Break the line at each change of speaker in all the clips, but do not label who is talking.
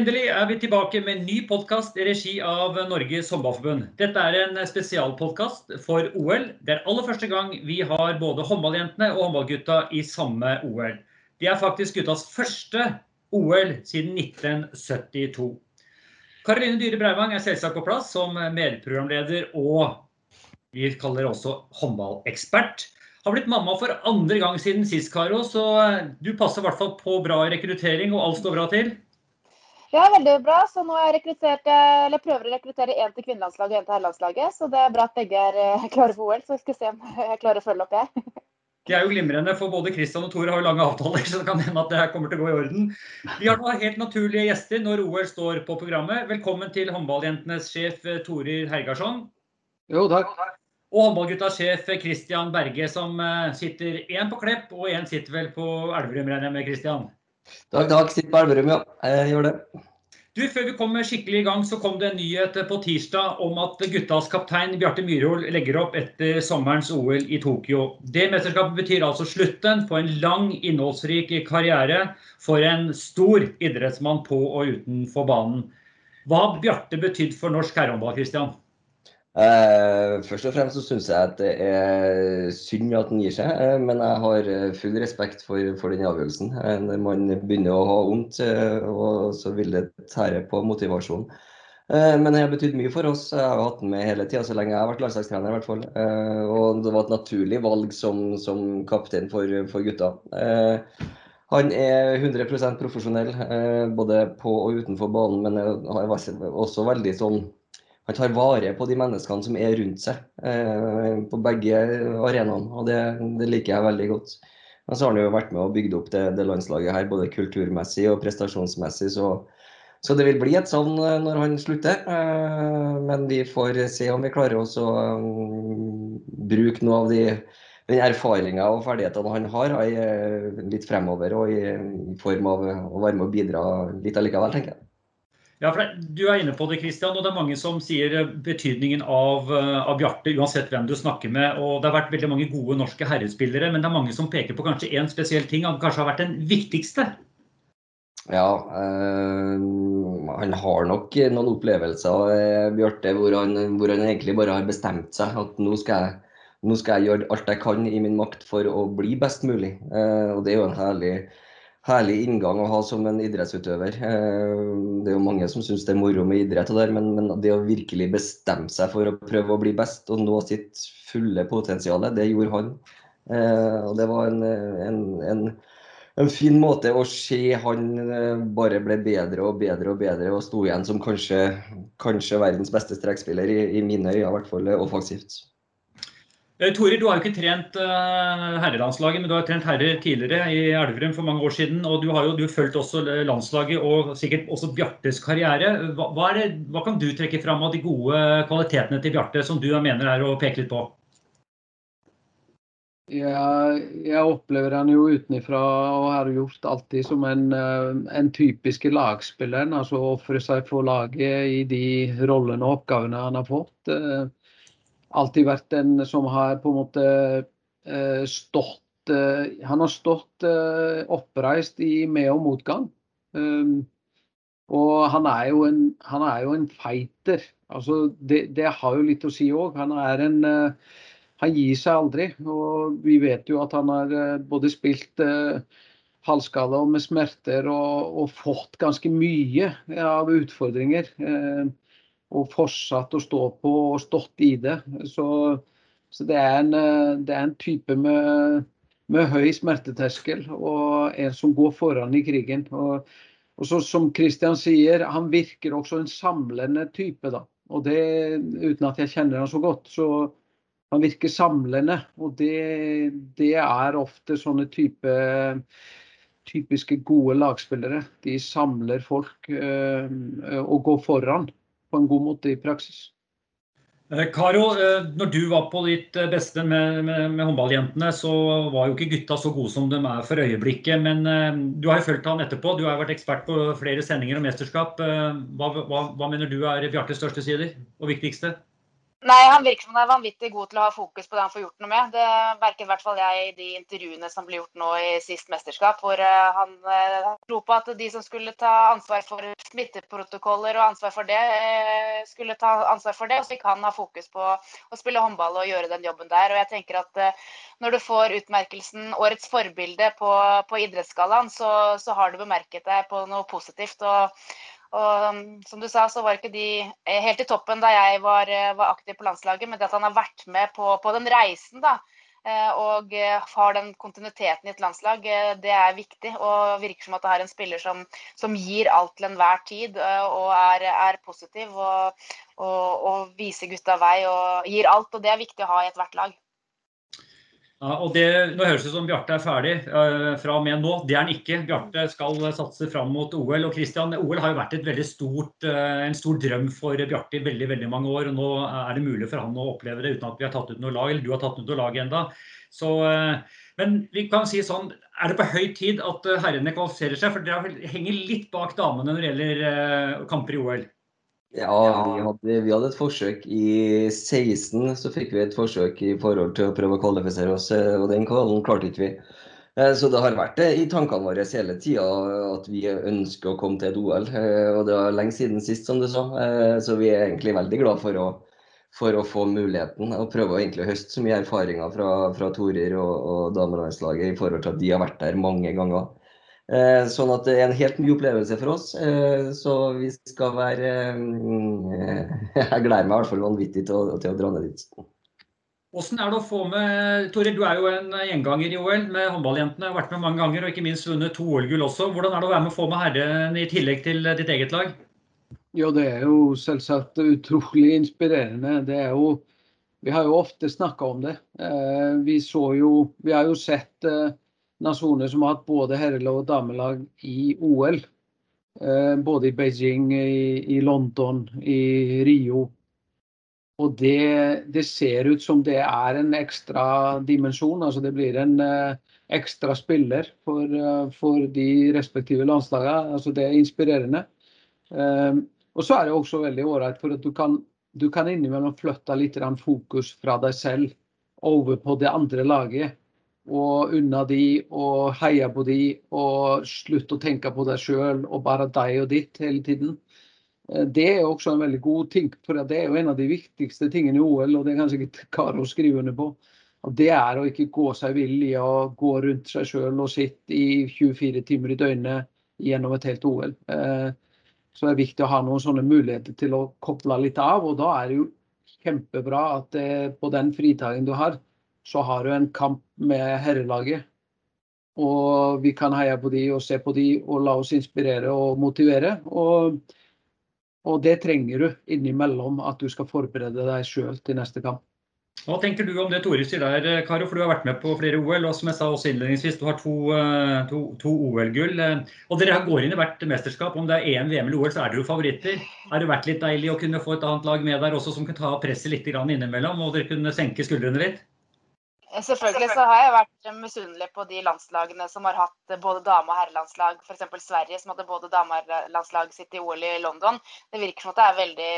Endelig er vi tilbake med en ny podkast i regi av Norges Håndballforbund. Dette er en spesialpodkast for OL. Det er aller første gang vi har både håndballjentene og håndballgutta i samme OL. Det er faktisk guttas første OL siden 1972. Karoline Dyhre Breivang er selvsagt på plass som medprogramleder og vi kaller også håndballekspert. Har blitt mamma for andre gang siden sist, Karo, så du passer i hvert fall på bra rekruttering, og alt står bra til?
Ja, veldig bra. Så nå har jeg rekruttert, eller prøver å rekruttere én til kvinnelandslaget og én til herrelandslaget. Så det er bra at begge er eh, klare for OL. Så vi skal se om jeg klarer å følge opp, jeg.
Det er jo glimrende, for både Kristian og Tore har jo lange avtaler, så det kan hende at det her kommer til å gå i orden. Vi har nå helt naturlige gjester når OL står på programmet. Velkommen til håndballjentenes sjef eh, Torir Hergarsson.
Jo, takk.
Og håndballguttas sjef Kristian Berge, som eh, sitter én på Klepp og én sitter vel på Elverum, regner jeg med, Kristian?
Takk, takk. Sitter på Elverum, ja. Jeg gjør det.
Du, Før vi kommer skikkelig i gang, så kom det en nyhet på tirsdag om at guttas kaptein Bjarte Myrhol legger opp etter sommerens OL i Tokyo. Det mesterskapet betyr altså slutten på en lang, innholdsrik karriere for en stor idrettsmann på og utenfor banen. Hva har Bjarte betydd for norsk herrehåndball, Christian?
Eh, først og fremst så syns jeg at det er synd at han gir seg, eh, men jeg har eh, full respekt for, for den avgjørelsen. Eh, når man begynner å ha vondt, og så vil det tære på motivasjonen. Men det har betydd mye for oss. Jeg har hatt den med hele tida, så lenge jeg har vært landslagstrener. i og det var et naturlig valg som, som kaptein for, for gutta. Han er 100 profesjonell, både på og utenfor banen, men har også veldig sånn han tar vare på de menneskene som er rundt seg eh, på begge arenaene. og det, det, liker jeg veldig godt. Men så har han jo vært med og bygd opp det, det landslaget her, både kulturmessig og prestasjonsmessig. Så, så, det vil bli et savn eh, når han slutter. Eh, men vi får se om vi klarer oss å um, bruke noe av de, den erfaringa og ferdighetene han har, i, litt fremover. Og i, i form av å være med og bidra litt allikevel, tenker jeg.
Ja, for Du er inne på det, Christian, og det er mange som sier betydningen av, eh, av Bjarte, uansett hvem du snakker med. og Det har vært veldig mange gode norske herrespillere, men det er mange som peker på kanskje én spesiell ting, Han kanskje har vært den viktigste?
Ja, øh, han har nok noen opplevelser, eh, Bjarte, hvor han, hvor han, egentlig bare har bestemt seg at nå skal, jeg, nå skal jeg gjøre alt jeg kan i min makt for å bli best mulig. Og Det er jo en herlig herlig inngang å ha som en idrettsutøver. Eh, det er jo mange som syns det er moro med idrett, der, men, men, det å virkelig bestemme seg for å prøve å bli best og nå sitt fulle potensial, det gjorde han. Eh, og det var en, en, en, en fin måte å se han eh, bare ble bedre og bedre og bedre og sto igjen som kanskje, kanskje verdens beste strekspiller i, i mine øyne, i hvert fall offensivt.
Eh, Tore, du har jo ikke trent uh, herrelandslaget, men du har trent herrer tidligere i Elverum for mange år siden. Og du har jo du fulgt også landslaget og sikkert også Bjartes karriere. Hva, hva, det, hva, kan du trekke fram av de gode kvalitetene til Bjarte som du mener er å peke litt på?
Ja, jeg opplever han jo utenfra og har gjort alltid som en, eh, en typisk lagspiller. Altså ofre seg for laget i de rollene og oppgavene han har fått alltid vært en som har på en måte eh, stått eh, Han har stått eh, oppreist i med- og motgang. Um, og han er jo en, er jo en fighter. Altså, det, det, har jo litt å si òg. Han er en Han gir seg aldri. Og vi vet jo at han har både spilt uh, halvskala og med smerter og, og, fått ganske mye av utfordringer. Uh, og fortsatt å stå på og stått i det. Så, så det, er en, eh, det, er en, type med, med, høy smerteterskel og en som går foran i krigen. Og, og så, som Kristian sier, han virker også en samlende type. da. Og det, Uten at jeg kjenner han så godt. så han virker samlende, og det, det er ofte sånne type typiske gode lagspillere. De samler folk øh, og går foran på en god måte i praksis.
Eh, Karo, eh, når du var på ditt eh, beste med, med, med, håndballjentene, så var jo ikke gutta så gode som de er for øyeblikket. Men du har jo fulgt han etterpå. Du har jo vært ekspert på flere sendinger og mesterskap. Hva, hva, hva mener du er Bjartes største sider og viktigste?
Nei, han virker som han er vanvittig god til å ha fokus på det han får gjort noe med. Det merker i hvert fall jeg i de intervjuene som ble gjort nå i sist mesterskap, hvor eh, han dro på at de som skulle ta ansvar for smitteprotokoller og ansvar for det, uh, skulle ta ansvar for det. Og så fikk han ha fokus på å spille håndball og gjøre den jobben der. Og jeg tenker at når du får utmerkelsen Årets forbilde på, på idrettsgallaen, så, så, har du bemerket deg på noe positivt. og og um, som du sa, så var ikke de eh, helt i toppen da jeg var, eh, var aktiv på landslaget, men det at han har vært med på, på den reisen da, eh, og har den kontinuiteten i et landslag, det er viktig. Og virker som at det er en spiller som, som gir alt til enhver tid og er, er positiv og, og, og, viser gutta vei og gir alt. Og det er viktig å ha i ethvert lag.
Ja, og det, Nå høres det ut som Bjarte er ferdig uh, fra og med nå. Det er han ikke. Bjarte skal satse fram mot OL. Og Christian, OL har jo vært stort, uh, en stor drøm for Bjarte i veldig veldig mange år. og Nå er det mulig for han å oppleve det uten at vi har tatt ut noe lag, eller du har tatt ut noe lag ennå. Uh, men vi kan si sånn, er det på høy tid at herrene kvalifiserer seg? For dere henger litt bak damene når det gjelder kamper i OL?
Ja, vi hadde, vi hadde, et forsøk i 16. Så fikk vi et forsøk i forhold til å prøve å kvalifisere oss, eh, og den kvalen klarte ikke vi. Eh, så det har vært i tankene våre hele tida at vi ønsker å komme til et OL. Eh, og det var lenge siden sist, som du sa. Så vi er egentlig veldig glad for å, for å få muligheten. Og prøve å høste så mye erfaringer fra, fra Torer og, og damelandslaget i forhold til at de har vært der mange ganger. Eh, sånn at det er en helt ny opplevelse for oss. Eh, så vi skal være eh, Jeg gleder meg i hvert fall vanvittig til å, til å dra ned dit.
Hvordan er det å få med Tore, du er jo en gjenganger i OL med håndballjentene. Har vært med mange ganger og ikke minst vunnet to OL-gull også. Hvordan er det å være med å få med herrene i tillegg til ditt eget lag?
Jo, det er jo selvsagt utrolig inspirerende. Det er jo Vi har jo ofte snakka om det. Vi så jo Vi har jo sett nasjoner som har hatt både herrelag og damelag i OL. Eh, både i Beijing, i, London, i Rio. Og det, det, ser ut som det er en ekstra dimensjon. altså Det blir en uh, ekstra spiller for, uh, for, de respektive landslagene. altså Det er inspirerende. Og så er det også veldig ålreit, for at du kan, du kan innimellom flytte litt fokus fra deg selv over på det andre laget og unna de og heie på de og slutte å tenke på deg sjøl og bare deg og ditt hele tiden. Eh, det er også en veldig god ting, for det er jo en av de viktigste tingene i OL, og det er kanskje ikke Karo skriver under på. Og det er å ikke gå seg vill i å gå rundt seg sjøl og sitte i 24 timer i døgnet gjennom et helt OL. Eh, så det er viktig å ha noen sånne muligheter til å koble litt av, og da er det jo kjempebra at på den fritagen du har, så har du en kamp med herrelaget. Og vi kan heie på de og se på de og la oss inspirere og motivere. Og, og det trenger du innimellom at du skal forberede deg sjøl til neste kamp.
Hva tenker du om det Tore sier der, Karo? For du har vært med på flere OL. Og som jeg sa også innledningsvis, du har to, eh, to, to OL-gull. Og dere går inn i hvert mesterskap. Om det er EM, VM eller OL, så er dere jo favoritter. Har det vært litt deilig å kunne få et annet lag med der også, som kunne ta presset litt innimellom? Og dere kunne senke skuldrene litt?
Selvfølgelig så har jeg vært misunnelig på de landslagene som har hatt både dame- og herrelandslag. F.eks. Sverige, som hadde både dame- og herrelandslag sitt i OL i London. Det virker som at det er veldig,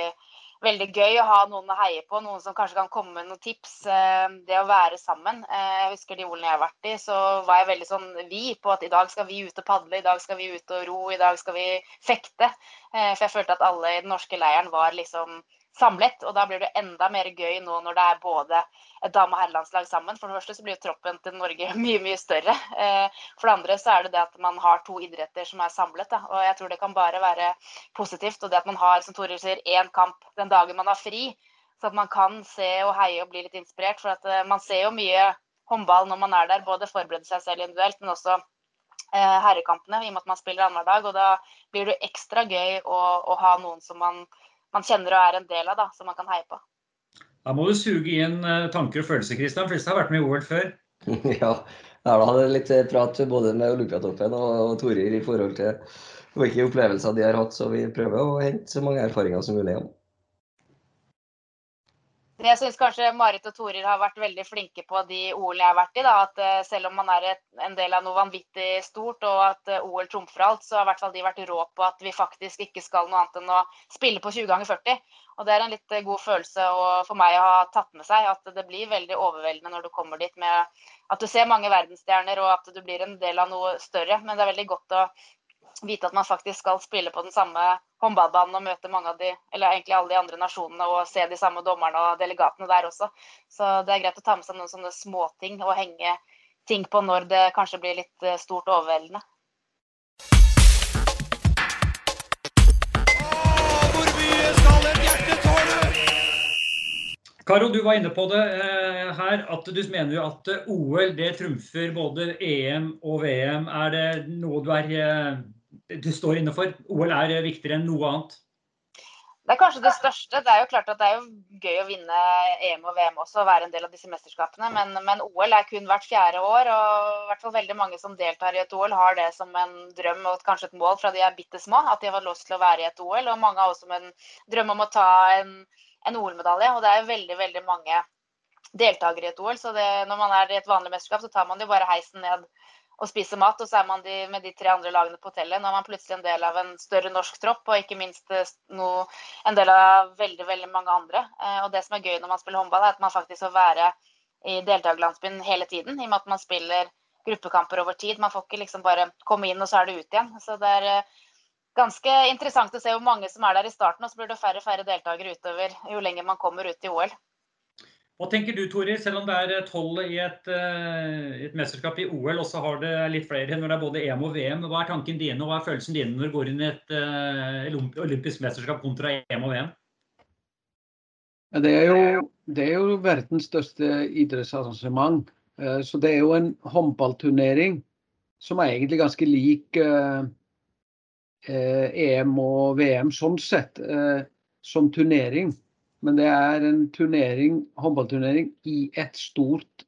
veldig gøy å ha noen å heie på, noen som kanskje kan komme med noen tips. Eh, det å være sammen. Eh, jeg husker de OL-ene jeg har vært i, så var jeg veldig sånn vi på at i dag skal vi ut og padle, i dag skal vi ut og ro, i dag skal vi fekte. Eh, for jeg følte at alle i den norske leiren var liksom samlet. Og da blir det enda mer gøy nå når det er både et dame- og herrelandslag sammen. For det første så blir jo troppen til Norge mye, mye større. Eh, for det andre så er det det at man har to idretter som er samlet. Da. Og jeg tror det kan bare være positivt. Og det at man har, som Tore sier, én kamp den dagen man har fri. Så at man kan se og heie og bli litt inspirert. For at eh, man ser jo mye håndball når man er der. Både forberede seg selv individuelt, men også eh, herrekampene, i og med at man spiller annenhver dag. Og da blir det ekstra gøy å, å ha noen som man man kjenner og er en del av, da, som man kan heie på.
Da må du suge inn eh, tanker og følelser, Kristian, for du har vært med i OL før.
ja, jeg hadde litt prat både med Olympiatoppen og, og Torir i forhold til hvilke opplevelser de har hatt, så vi prøver å hente så mange erfaringer som mulig. Ja.
Jeg syns kanskje Marit og Torir har vært veldig flinke på de OL jeg har vært i, da, at eh, selv om man er et, en del av noe vanvittig stort og at eh, OL trumfer alt, så har i hvert fall de vært rå på at vi faktisk ikke skal noe annet enn å spille på 20 ganger 40. Og det er en litt eh, god følelse for meg å ha tatt med seg. At det blir veldig overveldende når du kommer dit med at du ser mange verdensstjerner og at du blir en del av noe større. Men det er veldig godt å vite at man faktisk skal spille på den samme håndballbanen og møte mange av de, eller egentlig alle de andre nasjonene og se de samme dommerne og delegatene der også. Så det er greit å ta med seg noen sånne småting og henge ting på når det kanskje blir litt eh, stort og overveldende.
Karo, du var inne på det eh, her, at du mener jo at OL det trumfer både EM og VM. Er det noe du er eh, du står inne for? OL er viktigere enn noe annet?
Det er kanskje det største. Det er jo klart at det er jo gøy å vinne EM og VM også, og være en del av disse mesterskapene. Men, men, OL er kun hvert fjerde år, og i hvert fall veldig mange som deltar i et OL, har det som en drøm og kanskje et mål fra de er bitte små, at de har lyst til å være i et OL. Og mange har også en drøm om å ta en, en OL-medalje. Og det er veldig, veldig mange deltakere i et OL, så det, når man er i et vanlig mesterskap, så tar man jo bare heisen ned og spise mat, og så er man de, med de tre andre lagene på hotellet. Nå er man plutselig en del av en større norsk tropp, og ikke minst noe, en del av veldig veldig mange andre. Eh, og det som er gøy når man spiller håndball, er at man faktisk får være i deltakerlandsbyen hele tiden, i og med at man spiller gruppekamper over tid. Man får ikke liksom bare komme inn, og så er det ut igjen. Så det er eh, ganske interessant å se hvor mange som er der i starten, og så blir det færre og færre deltakere utover jo lenger man kommer ut i OL.
Hva tenker du, Tori, selv om det er tolv i et, eh, et, mesterskap i OL, og så har det litt flere når det er både EM og VM. Hva er tanken din og hva er følelsen din når du går inn i et uh, olympisk mesterskap kontra EM og VM?
Det er, jo, det er jo verdens største idrettsarrangement. Eh, så det er jo en håndballturnering som er egentlig ganske lik EM og VM sånn sett, som turnering. Men det er en turnering, håndballturnering i et stort,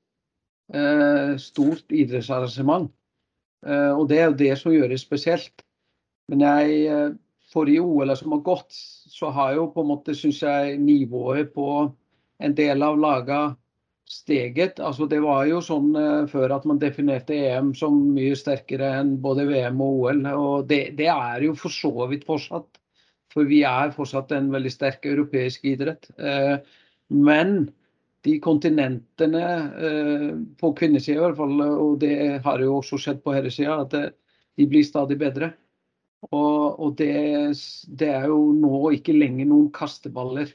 eh, stort idrettsarrangement. Eh, og det er jo det som gjør det spesielt. Men jeg, eh, forrige OL som har gått, så har jo på en måte, syns jeg, nivået på en del av laga steget. Altså det var jo sånn eh, før at man definerte EM som mye sterkere enn både VM og OL. Og det, det er jo for så vidt fortsatt. For vi er fortsatt en veldig sterk europeisk idrett. Eh, men de kontinentene eh, på kvinnesida i hvert fall, og det har jo også skjedd på herresida, at de blir stadig bedre. Og, og det, det, er jo nå ikke lenger noen kasteballer.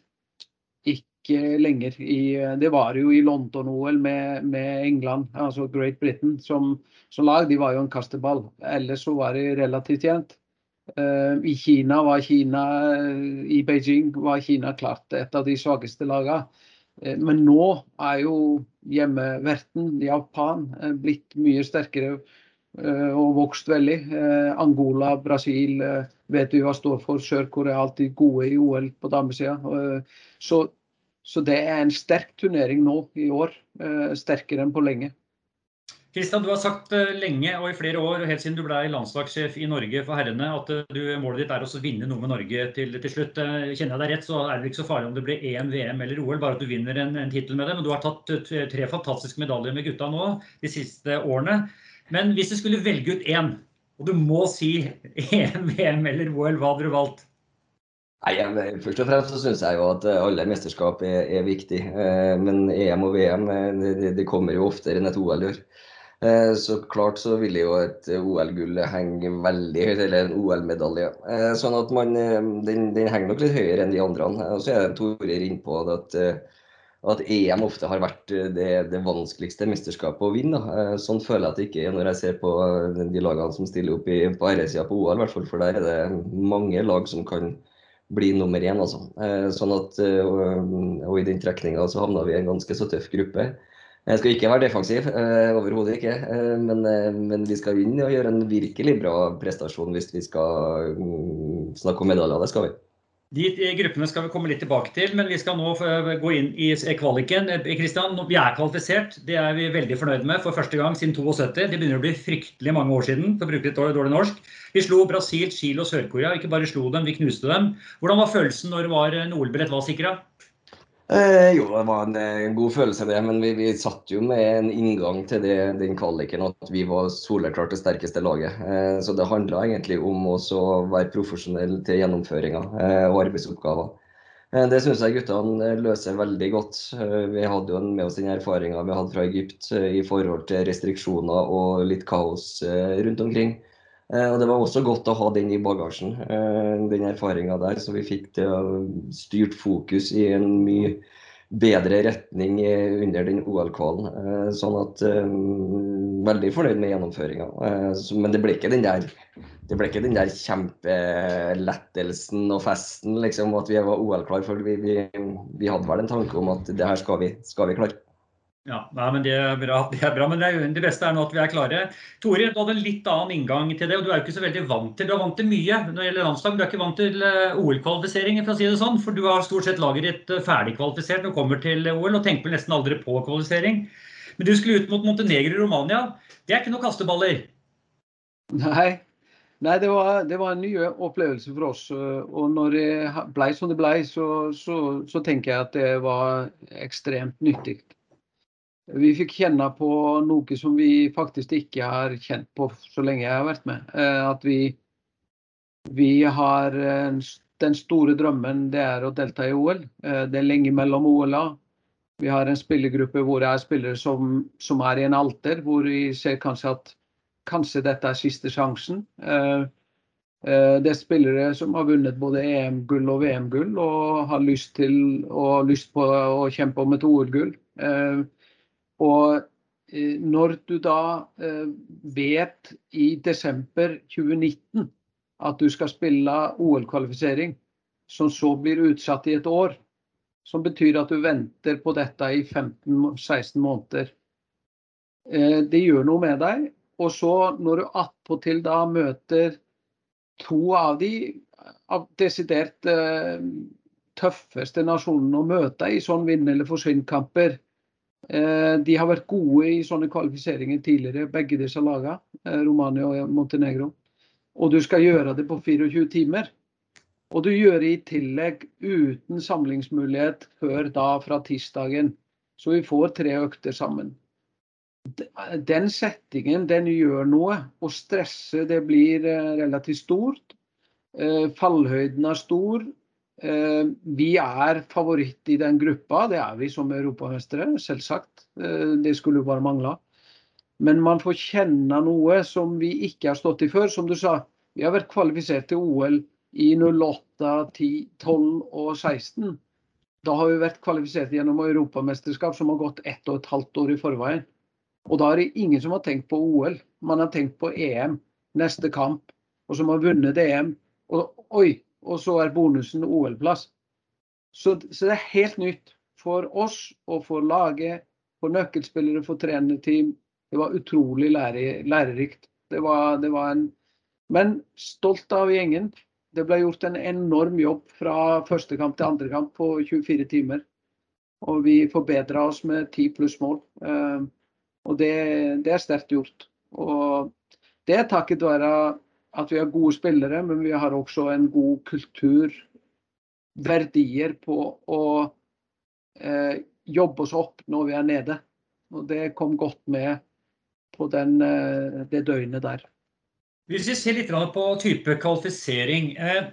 Ikke lenger. I, det var jo i London-OL med, med, England, altså Great Britain, som, som, lag. De var jo en kasteball. Ellers så var det relativt jevnt. Eh, I Kina var Kina eh, i Beijing var Kina klart et av de svakeste lagene. Eh, men nå er jo hjemmeverten, Japan, blitt mye sterkere og vokst veldig. Angola, Brasil vet vi hva står for. Sør-Korea er alltid gode i OL på damesida. Så, så det er en sterk turnering nå i år. Sterkere enn på lenge.
Kristian, du har sagt eh, lenge og i flere år, helt siden du ble landslagssjef i Norge for herrene, at eh, du, målet ditt er å vinne noe med Norge til, til, slutt. Eh, kjenner jeg deg rett, så er det ikke så farlig om det blir EM, VM eller OL, bare at du vinner en, en tittel med det. Men du har tatt tre fantastiske medaljer med gutta nå de siste årene. Men hvis du skulle velge ut én, og du må si EM, VM eller OL, hva hadde du valgt?
Nei, Først og fremst så syns jeg jo at alle mesterskap er, er viktig. Men EM og VM det, det kommer jo oftere enn et OL gjør. Eh, så klart så vil jo et OL-gull henge veldig høyt, eller en OL-medalje. Eh, sånn at man, eh, den, den, henger nok litt høyere enn de andre. Og så er det Torer innpå at, at EM ofte har vært det, det vanskeligste mesterskapet å vinne. Sånn føler jeg at det ikke er når jeg ser på de lagene som stiller opp i, på RS-sida på OL, hvert fall, for der er det mange lag som kan bli nummer én. Altså. Sånn at, og, og i den trekninga så havna vi i en ganske så tøff gruppe. Jeg skal ikke være defensiv, uh, overhodet ikke. Uh, men, uh, men, vi skal inn og gjøre en virkelig bra prestasjon hvis vi skal um, snakke om medaljer. Det skal vi.
De gruppene skal vi komme litt tilbake til, men vi skal nå gå inn i kvaliken. Kristian, vi er kvalifisert. Det er vi veldig fornøyd med for første gang siden 72. Det begynner å bli fryktelig mange år siden, for å bruke litt dårlig norsk. Vi slo Brasil, Chile og Sør-Korea. Ikke bare slo dem, vi knuste dem. Hvordan var følelsen når OL-billett var sikra?
Eh, jo, det var en, en, god følelse, det. Men vi, vi satt jo med en inngang til det, den kvaliken at vi var soleklart det sterkeste laget. Eh, så det handla egentlig om å være profesjonell til gjennomføringa eh, og arbeidsoppgaver. Eh, det syns jeg guttene løser veldig godt. Eh, vi hadde jo med oss den erfaringa vi hadde fra Egypt eh, i forhold til restriksjoner og litt kaos rundt omkring. Og Det var også godt å ha den i bagasjen, den erfaringa der. Så vi fikk det styrt fokus i en mye bedre retning under den OL-kvalen. Sånn at Veldig fornøyd med gjennomføringa. Men det ble ikke den der det ble ikke den der kjempelettelsen og festen liksom, at vi var OL-klar. For vi, vi, vi, hadde vel en tanke om at det her skal vi, skal vi klare.
Ja, nei, men det er, bra, det er bra, men det, er, det, beste er nå at vi er klare. Tore, du hadde en litt annen inngang til det. og Du er jo ikke så veldig vant til Du er vant til mye når det gjelder landslag. Du er ikke vant til eh, OL-kvalifisering, for å si det sånn. For du har stort sett laget ditt ferdig kvalifisert når du kommer til OL, og tenker vel nesten aldri på kvalifisering. Men du skulle ut mot Montenegro i Romania. Det er ikke noen kasteballer?
Nei, Nei, det var, det var, en ny opplevelse for oss. Og når det ble som det ble, så, så, så, tenker jeg at det var ekstremt nyttig. Vi fikk kjenne på noe som vi faktisk ikke har kjent på så lenge jeg har vært med. Eh, at vi, vi har Den store drømmen det er å delta i OL. Eh, det er lenge mellom OL-a. Vi har en spillergruppe hvor det er spillere som, som er i en alter hvor vi ser kanskje at kanskje dette er siste sjansen. Eh, eh, det er spillere som har vunnet både EM-gull og VM-gull og har lyst, til, og lyst på å kjempe om et OL-gull. Eh, og når du da vet i desember 2019 at du skal spille OL-kvalifisering, som så blir utsatt i et år, som betyr at du venter på dette i 15-16 måneder. Det gjør noe med deg, og så når du attpåtil da møter to av de av desidert eh, tøffeste nasjonene å møte i sånn vinn- eller forsvinn-kamper. Eh, de har vært gode i sånne kvalifiseringer tidligere, begge disse lagene, eh, Romania og Montenegro. Og du skal gjøre det på 24 timer. Og du gjør det i tillegg uten samlingsmulighet før da fra tirsdagen. Så vi får tre økter sammen den settingen den gjør noe. Og stresset det blir eh, relativt stort. Fallhøyden er stor. Eh, vi er favoritt i den gruppa, det er vi som europamestere, selvsagt. Det skulle bare mangle. Men man får kjenne noe som vi ikke har stått i før. Som du sa, vi har vært kvalifisert til OL i 08, 10, 12 og 16. Da har vi vært kvalifisert gjennom europamesterskap som har gått ett og et halvt år i forveien. Og da er det ingen som har tenkt på OL. Man har tenkt på EM, neste kamp, og som har vunnet EM. Og, oi, og så er bonusen OL-plass. Så, så, det er helt nytt for oss og for laget, for nøkkelspillere, for trenerteam. Det var utrolig lære, lærerikt. Det var, det var en Men stolt av gjengen. Det ble gjort en enorm jobb fra første kamp til andre kamp på 24 timer. Og vi forbedra oss med 10 pluss mål. Uh, og det, det er sterkt gjort. Og det er takket være at vi har gode spillere, men vi har også en god kultur, verdier på å eh, jobbe oss opp når vi er nede. Og det kom godt med på den, eh, det døgnet der.
Hvis vi ser litt på type kvalifisering. Eh,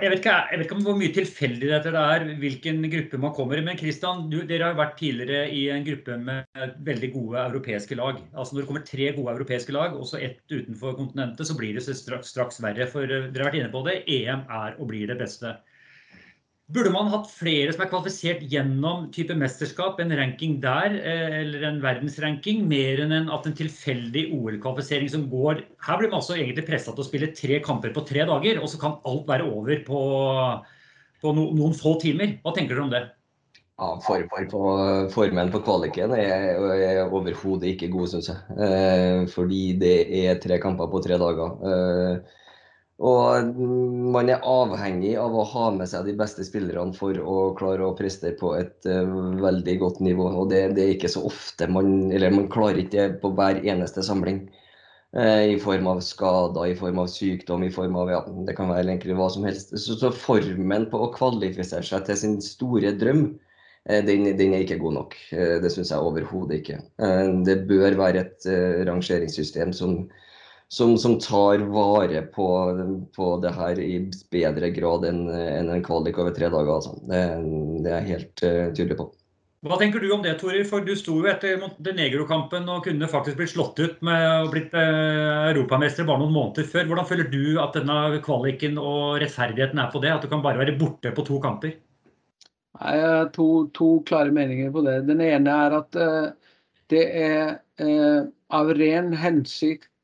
jeg vet, ikke, jeg vet, ikke, hvor mye tilfeldig dette er, hvilken gruppe man kommer i. Men Christian, du, dere har vært tidligere i en gruppe med veldig gode europeiske lag. Altså Når det kommer tre gode europeiske lag, og så ett utenfor kontinentet, så blir det straks, straks verre. For eh, dere har vært inne på det, EM er og blir det beste. Burde man hatt flere som er kvalifisert gjennom type mesterskap, en ranking der, eh, eller en verdensranking, mer enn en, at en tilfeldig OL-kvalifisering som går Her blir man også egentlig pressa til å spille tre kamper på tre dager, og så kan alt være over på, på no, noen få timer. Hva tenker dere om det?
Ja, for, for, Formen på kvaliken er, er overhodet ikke god, syns jeg. Eh, fordi det er tre kamper på tre dager. Eh, og man er avhengig av å ha med seg de beste spillerne for å klare å prestere på et uh, veldig godt nivå. Og det, det, er ikke så ofte man Eller man klarer ikke det på hver eneste samling. I form av skader, i form av sykdom, i form av ja, det kan være egentlig hva som helst. Så, så formen på å kvalifisere seg til sin store drøm, den, den, er ikke god nok. Det syns jeg overhodet ikke. Det bør være et rangeringssystem som, som, som tar vare på, på, det her i bedre grad enn en, en kvalik over tre dager. Altså. Det, det, er jeg helt uh, tydelig på.
Hva tenker du om det, Torir? For du sto jo etter Montenegro-kampen og kunne faktisk blitt slått ut med å blitt uh, europamester bare noen måneder før. Hvordan føler du at denne kvaliken og rettferdigheten er på det? At du kan bare være borte på to kamper?
Jeg har to, to klare meninger på det. Den ene er at uh, det er av ren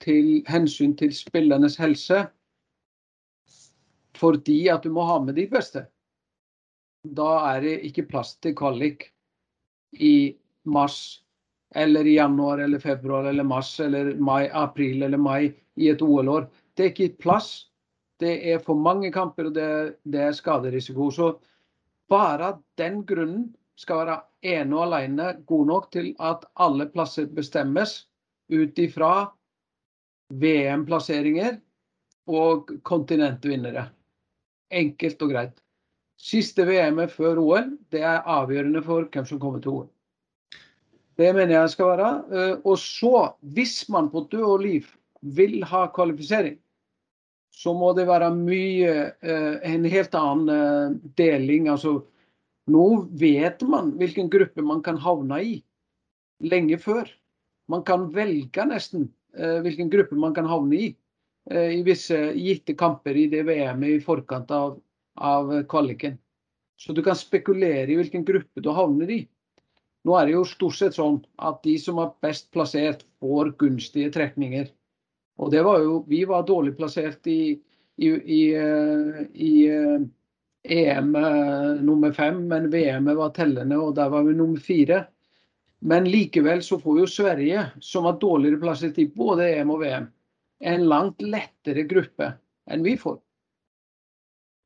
til hensyn til spillernes helse fordi at du må ha med de beste. Da er det ikke plass til kvalik i mars eller i januar eller februar eller mars eller mai, april eller mai i et OL-år. Det er ikke plass. Det er for mange kamper, og det, det er skaderisiko. Så bare den grunnen skal være ene og alene god nok til at alle plasser bestemmes ut ifra VM-plasseringer og kontinentvinnere. Enkelt og greit. Siste VM-et før OL det er avgjørende for hvem som kommer til OL. Det mener jeg skal være. Eh, og så, hvis man på død og liv vil ha kvalifisering, så må det være mye eh, en helt annen eh, deling. Altså, nå vet man hvilken gruppe man kan havne i. Lenge før. Man kan velge nesten Eh, hvilken gruppe man kan havne i eh, i visse gitte kamper i det VM-et i forkant av, av, kvaliken. Så du kan spekulere i hvilken gruppe du havner i. Nå er det jo stort sett sånn at de som er best plassert, får gunstige trekninger. Og det var jo, vi var dårlig plassert i, i, i, eh, i EM nummer fem, men VM-et var tellende, og der var vi nummer fire. Men likevel så får jo Sverige, som var dårligere plassert i både EM og VM, en langt lettere gruppe enn vi får.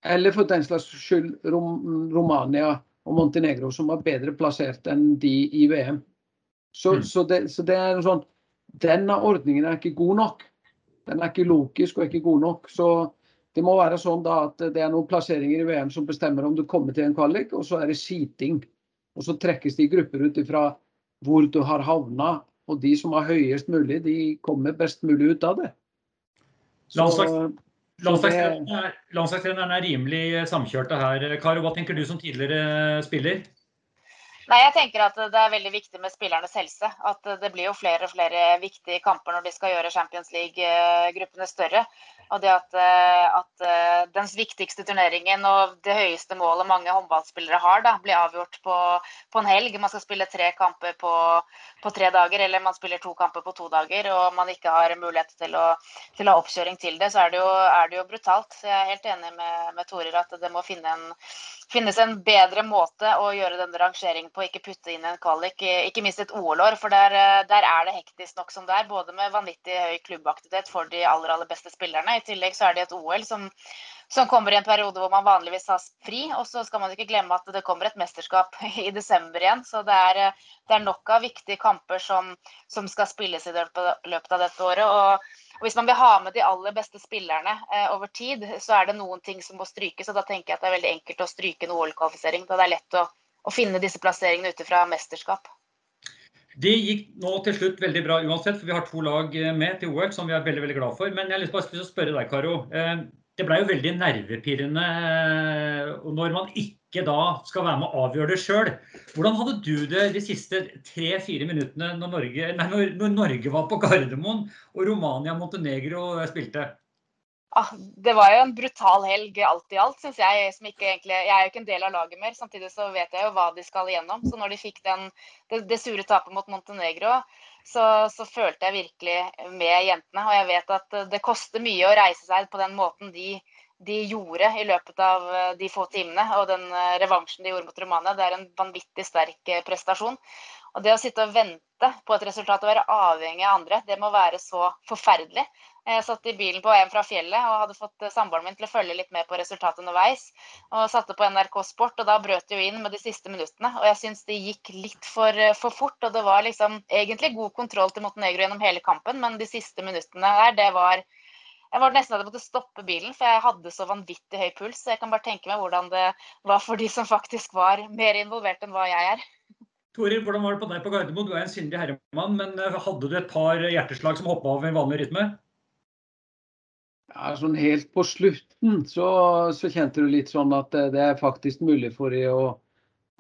Eller for den slags skyld Rom Romania og Montenegro, som var bedre plassert enn de i VM. Så, mm. så, det, så det, er sånn Denne ordningen er ikke god nok. Den er ikke logisk og ikke god nok. Så det må være sånn da at det er noen plasseringer i VM som bestemmer om du kommer til en kvalik, og så er det seating. Og så trekkes de i grupper ut ifra hvor du har havna. Og de som har høyest mulig, de kommer best mulig ut av det.
Landslagstreneren er, rimelig samkjørte her. Karo, hva tenker du som tidligere spiller?
Nei, jeg tenker at Det er veldig viktig med spillernes helse. At Det blir jo flere og flere viktige kamper når de skal gjøre Champions League-gruppene større. Og det at, eh, at, eh, den viktigste turneringen og det høyeste målet mange håndballspillere har, da, blir avgjort på, på, en helg. Man skal spille tre kamper på, på, tre dager, eller man spiller to kamper på to dager, og man ikke har mulighet til å, til å ha oppkjøring til det, så er det, jo, er det jo brutalt. Så jeg er helt enig med, med Torer at det må finne en, finnes en bedre måte å gjøre denne rangeringen på, ikke putte inn en kvalik. Ikke minst et OL-år, for der, der, er det hektisk nok som det er. Både med vanvittig høy klubbaktivitet for de aller, aller beste spillerne i tillegg så er det et OL som, som kommer i en periode hvor man vanligvis har fri. Og så skal man ikke glemme at det kommer et mesterskap i desember igjen. Så det er, det er nok av viktige kamper som, som skal spilles i løpet av dette året. Og hvis man vil ha med de aller beste spillerne eh, over tid, så er det noen ting som må strykes. Og da tenker jeg at det er veldig enkelt å stryke en OL-kvalifisering. Da det er lett å, å finne disse plasseringene ut fra mesterskap.
Det gikk nå til slutt veldig bra uansett, for vi har to lag eh, med til OL som vi er veldig veldig glad for. Men jeg har lyst til å spørre deg, Karo. Eh, det ble jo veldig nervepirrende eh, når man ikke da skal være med å avgjøre det sjøl. Hvordan hadde du det de siste tre-fire minuttene når Norge, nei, når Norge var på Gardermoen og Romania Montenegro spilte?
Ah, det var jo en brutal helg alt i alt, syns jeg. Som ikke egentlig, jeg er jo ikke en del av laget mer. Samtidig så vet jeg jo hva de skal igjennom. Så når de fikk den, det, det sure tapet mot Montenegro, så, så, følte jeg virkelig med jentene. Og jeg vet at det koster mye å reise seg på den måten de, de gjorde i løpet av eh, de få timene. Og den eh, revansjen de gjorde mot Romania, det er en vanvittig sterk eh, prestasjon. Og det å sitte og vente på et resultat og være avhengig av andre, det må være så forferdelig. Jeg satt i bilen på hjem fra fjellet og hadde fått samboeren min til å følge litt med på resultatet underveis. Og satte på NRK Sport, og da brøt det jo inn med de siste minuttene. Og jeg syns det gikk litt for, for, fort. Og det var liksom egentlig god kontroll til Montenegro gjennom hele kampen, men de siste minuttene der, det var jeg var nesten at jeg måtte stoppe bilen, for jeg hadde så vanvittig høy puls. Så jeg kan bare tenke meg hvordan det var for de som faktisk var mer involvert enn hva jeg er.
Toril, hvordan var det på deg på Gardermoen? Du er en sindig herremann, men eh, hadde du et par hjerteslag som hoppa over vanlig rytme?
Ja, sånn Helt på slutten så, så, kjente du litt sånn at det er faktisk mulig for dem å,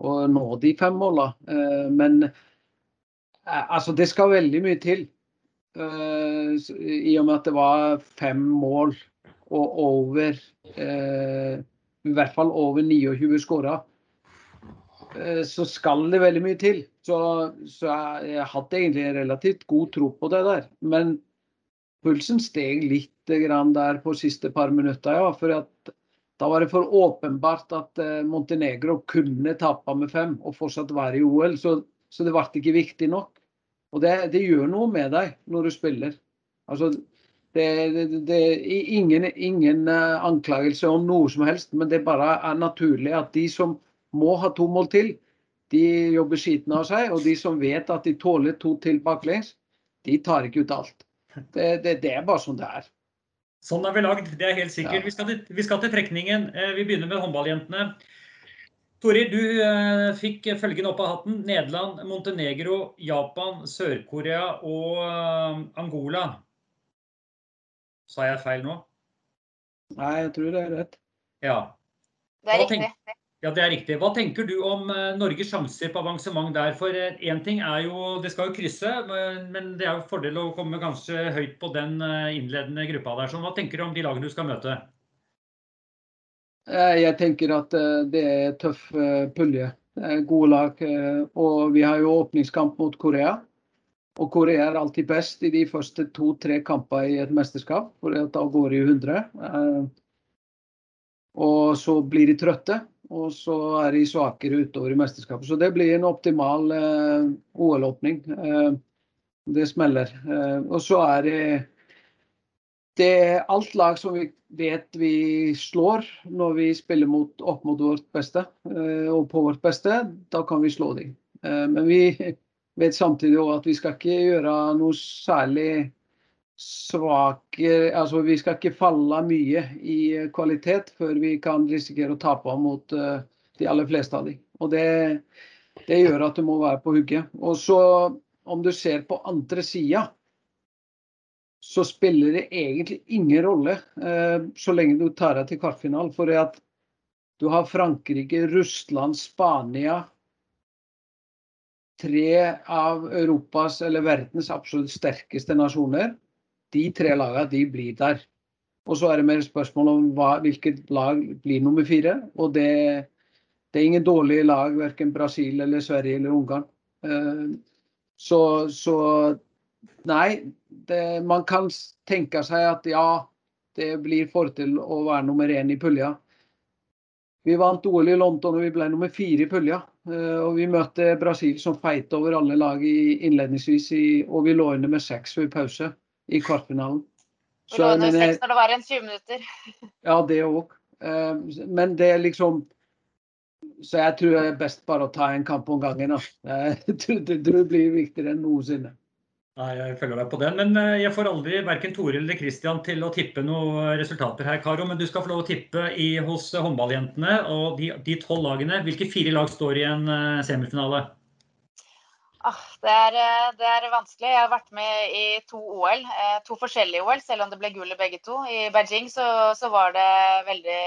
å, nå de fem måla. Eh, men eh, altså, det skal veldig mye til. Eh, I og med at det var fem mål og over I hvert fall over 29 skåra. Så skal det veldig mye til. Så, så jeg, jeg hadde egentlig relativt god tro på det der. Men pulsen steg litt der på siste par minutter, ja. For da var det for åpenbart at eh, Montenegro kunne tape med fem og fortsatt være i OL. Så, så det ble ikke viktig nok. Og det, det, gjør noe med deg når du spiller. Altså, det, det, ingen, ingen eh, anklagelse om noe som helst, men det bare er naturlig at de som må ha to mål til, de jobber skiten av seg. Og de som vet at de tåler to til baklengs, de tar ikke ut alt. Det, det, det, er bare sånn det er.
Sånn er vi lagd, det er helt sikkert. Ja. Vi, skal til, vi, skal til, trekningen. Eh, vi begynner med håndballjentene. Tori, du eh, fikk følgende opp av hatten. Nederland, Montenegro, Japan, Sør-Korea og eh, Angola. Sa jeg feil nå?
Nei, jeg tror det er rett.
Ja.
Det er riktig.
Ja, det er riktig. Hva tenker du om uh, Norges sjanser på avansement der? For én uh, ting er jo Det skal jo krysse, men det er jo fordel å komme ganske høyt på den uh, innledende gruppa der. Så hva tenker du om de lagene du skal møte?
Jeg tenker at det er tøff pulje. Gode lag. Og vi har jo åpningskamp mot Korea. Og Korea er alltid best i de første to-tre kampene i et mesterskap, for da går de 100. Og så blir de trøtte og så er de svakere utover i mesterskapet. Så det blir en optimal eh, OL-åpning. Eh, det smeller. Eh, og så er det det er alt lag som vi vet vi slår når vi spiller mot, opp mot vårt beste eh, og på vårt beste. Da kan vi slå dem. Eh, men vi vet samtidig òg at vi skal ikke gjøre noe særlig svake Altså vi skal ikke falle mye i kvalitet før vi kan risikere å tape mot uh, de aller fleste av dem. Og det, det, gjør at du må være på hugget. Og så om du ser på andre sida, så spiller det egentlig ingen rolle uh, så lenge du tar deg til kvartfinalen. For at du har Frankrike, Russland, Spania Tre av Europas eller verdens absolutt sterkeste nasjoner de tre lagene de blir der. Og så er det mer spørsmål om hva, hvilket lag blir nummer fire. Og det, det er ingen dårlige lag, verken Brasil eller Sverige eller Ungarn. Uh, så, så, nei, det, man kan tenke seg at ja, det blir fordel å være nummer én i pulja. Vi vant OL i London og vi ble nummer fire i pulja. Uh, og vi møtte Brasil som feit over alle lag innledningsvis, og vi lå under med seks ved pause i kvartfinalen.
Så, du lå seks når det var en 20 minutter.
Ja, det òg. Eh, men det er liksom Så jeg tror det er best bare å ta en kamp om gangen. Jeg tror det blir viktigere enn noensinne.
Nei, Jeg følger deg på den. Men eh, jeg får aldri verken Tore eller Christian til å tippe noen resultater her, Karo. Men du skal få lov å tippe i, hos håndballjentene. Og de tolv lagene, hvilke fire lag står i en eh, semifinale?
Det, er, eh, det, er, vanskelig. Jeg har vært med i to OL, eh, to forskjellige OL, selv om det ble gull begge to. I Beijing så, så, var det veldig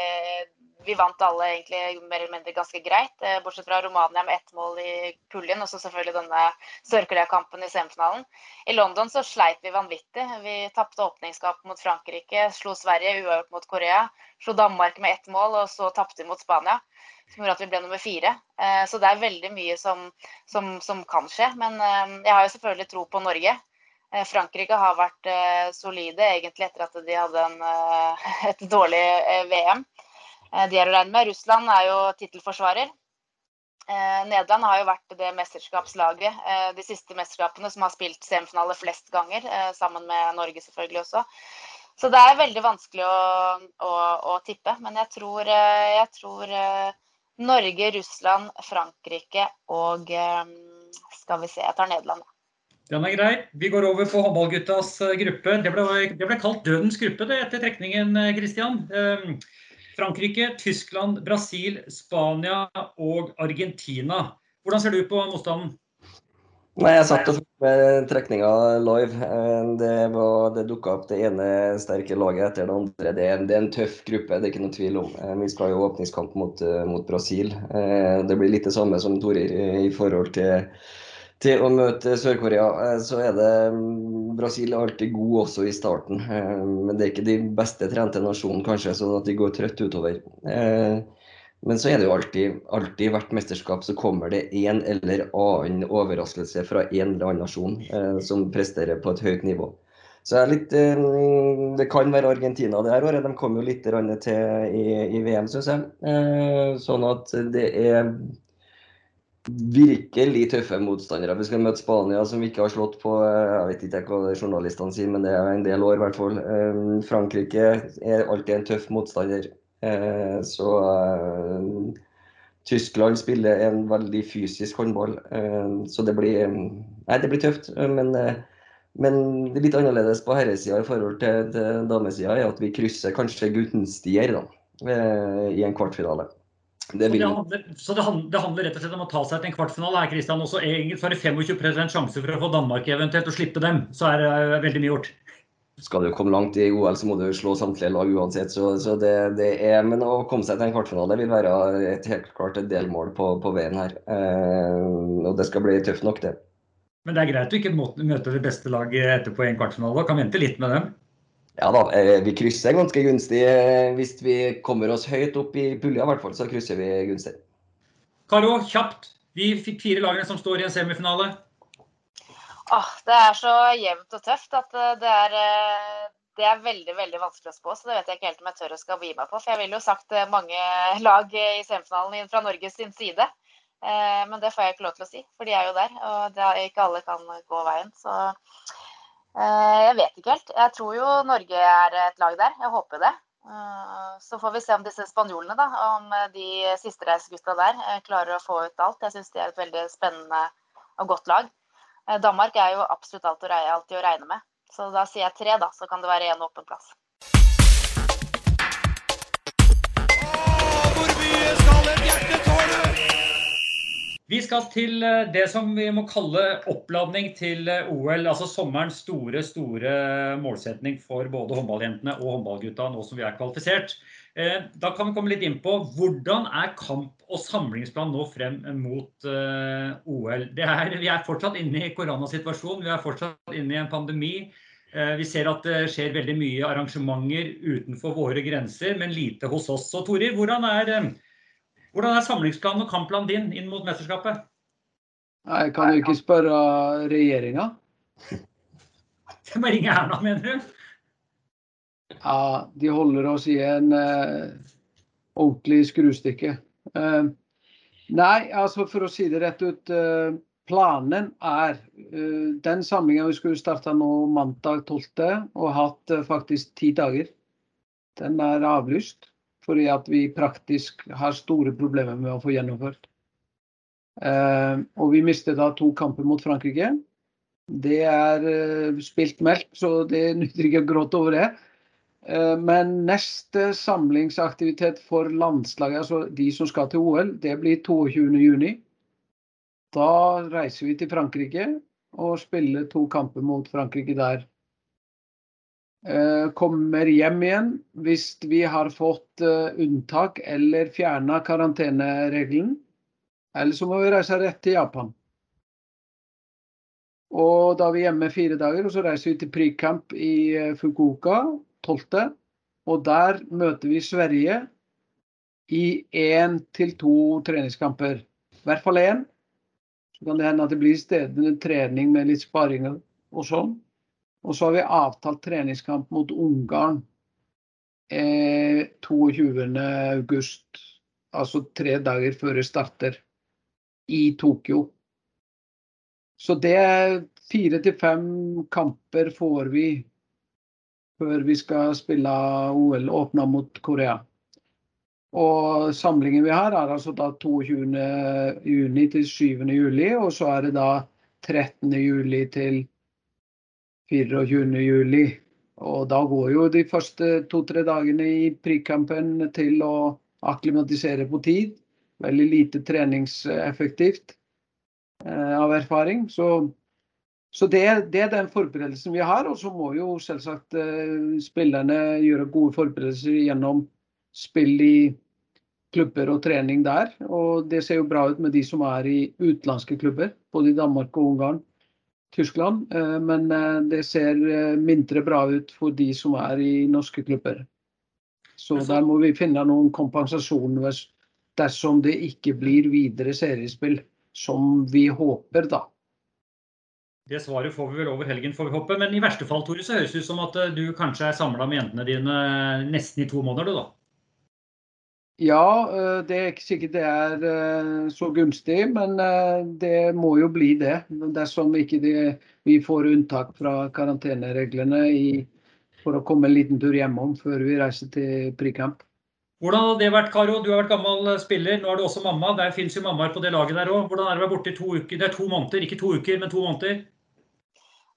Vi vant alle egentlig mer eller mindre ganske greit, eh, bortsett fra Romania med ett mål i puljen, og så selvfølgelig denne Sør-Korea-kampen i semifinalen. I London så sleit vi vanvittig. Vi tapte åpningskamp mot Frankrike, slo Sverige uavgjort mot Korea, slo Danmark med ett mål, og så tapte vi mot Spania som gjorde at vi ble nummer fire. Eh, så det er veldig mye som, som, som kan skje. Men eh, jeg har jo selvfølgelig tro på Norge. Frankrike har vært solide egentlig etter at de hadde en, et dårlig VM. De er å regne med. Russland er jo tittelforsvarer. Eh, Nederland har jo vært det mesterskapslaget eh, de siste mesterskapene som har spilt semifinale flest ganger, eh, sammen med Norge selvfølgelig også. Så det er veldig vanskelig å, å, å tippe. Men jeg tror, eh, jeg tror eh, Norge, Russland, Frankrike og eh, skal vi se, jeg tar Nederland.
Den er grei. Vi går over på håndballguttas gruppe. Det ble, det ble kalt dødens gruppe det etter trekningen, Kristian. Frankrike, Tyskland, Brasil, Spania og Argentina. Hvordan ser du på motstanden?
Nei, Jeg satt og fulgte med trekninga live. Eh, det, var, det dukka opp det ene sterke laget etter det andre. Det er, det er, en tøff gruppe, det er ikke noe tvil om. Eh, vi skal jo åpningskamp mot, eh, mot Brasil. Det blir litt det samme som Torir i forhold til, til å møte Sør-Korea. Så er det mm, Brasil er alltid god også i starten. Men det er ikke de beste trente nasjonene, kanskje, sånn at de går trøtt utover. Men så er det jo alltid, alltid hvert mesterskap så kommer det en eller annen overraskelse fra en eller annen nasjon eh, som presterer på et høyt nivå. Så litt, eh, Det kan være Argentina det her året. De kom jo litt til i, i VM, syns jeg. Eh, sånn at det er virkelig tøffe motstandere. Vi skal møte Spania, som vi ikke har slått på eh, jeg vet ikke hva journalistene sier, men det er en del år i hvert fall. Eh, Frankrike er alltid en tøff motstander. Eh, så eh, Tyskland spiller en veldig fysisk håndball, eh, så det blir, nei, det blir tøft. Men, men litt annerledes på herresida i forhold til, til damesida at vi krysser kanskje gunstigere i en kvartfinale.
Det vil... så det handler, det handler, rett og slett om å ta seg til en kvartfinale her, Kristian. Også egentlig så er det 25 sjanse for å få Danmark eventuelt å slippe dem. Så er det veldig mye gjort
skal du komme langt i OL, så må du slå samtlige lag uansett. Så, så det, det, er, men å komme seg til en kvartfinale vil være et helt klart et delmål på, på veien her. Eh, og det skal bli tøft nok, det.
Men det er greit å ikke møte det beste laget etterpå i en kvartfinale. Kan vente litt med dem?
Ja da, eh, vi krysser ganske gunstig. Eh, hvis vi kommer oss høyt opp i pulja, i hvert fall, så krysser vi gunstig.
Karo, kjapt. De fire lagene som står i en semifinale.
Åh, det er så jevnt og tøft at eh, det er, det er veldig veldig vanskelig å spå. Så det vet jeg ikke helt om jeg tør å skal gi meg på. For jeg ville jo sagt mange lag i semifinalen fra Norges sin side. Men det får jeg ikke lov til å si, for de er jo der. Og er, ikke alle kan gå veien. Så jeg vet ikke helt. Jeg tror jo Norge er et lag der. Jeg håper det. Så får vi se om disse spanjolene, da, om de sistereisegutta der klarer å få ut alt. Jeg syns de er et veldig spennende og godt lag. Eh, Danmark er jo absolutt alltid å regne med. Så da sier jeg tre, da. Så kan det være én åpen plass.
Vi skal til eh, det som vi må kalle oppladning til eh, OL. Altså sommerens store, store målsetning for både håndballjentene og håndballgutta nå som vi er kvalifisert. Eh, da kan vi komme litt inn på hvordan er kamp- og samlingsplan nå frem mot OL. Er, vi er fortsatt inne i koronasituasjonen, vi er fortsatt inne i en pandemi. Vi ser at det skjer veldig mye arrangementer utenfor våre grenser, men lite hos oss. Så Torir, hvordan er, hvordan er samlingsplanen og kampplanen din inn mot mesterskapet?
Jeg kan jo ikke spørre regjeringa.
Det må ringe Erna, mener du?
Ja, de holder oss i en uh, ordentlig skrustykke. Uh, nei, altså for å si det rett ut. Uh, planen er Den samlinga vi skulle starte nå mandag 12. og hatt faktisk ti dager, den er avlyst. Fordi at vi praktisk har store problemer med å få gjennomført. og vi mistet da to kamper mot Frankrike. Det er spilt melk, så det nytter ikke å gråte over det. Eh, men neste samlingsaktivitet for landslaget, altså de som skal til OL, det blir 22.6. Da reiser vi til Frankrike og spiller to kamper mot Frankrike der. Eh, kommer hjem igjen hvis vi har fått eh, unntak eller fjerna karanteneregelen. Eller så må vi reise rett til Japan. Og da er vi hjemme fire dager, og så reiser vi til pre-camp i Fukuoka 12. Og der møter vi Sverige i én til to treningskamper. I hvert fall én. Så kan det hende at det blir stedende trening med litt sparing og sånn. Og så har vi avtalt treningskamp mot Ungarn eh, 22.8. Altså tre dager før det starter. i Tokyo. Så det er fire til fem kamper får vi før vi skal spille OL åpna mot Korea. Og samlingen vi har er altså da 22. juni til 7. juli, og så er det da 13. juli til 24. juli. Og da går jo de første to-tre dagene i prikampen til å akklimatisere på tid. Veldig lite treningseffektivt eh, av erfaring. Så, så det, det, er den forberedelsen vi har. Og så må jo selvsagt eh, spillerne gjøre gode forberedelser gjennom spill i klubber og trening der. Og det ser jo bra ut med de som er i utenlandske klubber, både i Danmark og Ungarn. Tyskland, eh, men eh, det ser eh, mindre bra ut for de som er i norske klubber. Så der må vi finne noen kompensasjon dersom det ikke blir videre seriespill, som vi håper, da.
Det svaret får vi vel over helgen, får vi håpe. Men i verste fall Tore, så høres det ut som at du kanskje er samla med jentene dine nesten i to måneder, du da?
Ja, eh, det er ikke sikkert det er eh, så gunstig, men eh, det må jo bli det. Dersom ikke det, vi får unntak fra karantenereglene i, for å komme en liten tur hjemom før vi reiser til Prikamp.
Hvordan har det vært, Karo? Du har vært gammel spiller, nå er du også mamma. Der finnes jo mammaer på det laget der òg. Hvordan er det å være borte i to uker? Det er to måneder, ikke to uker, men to måneder?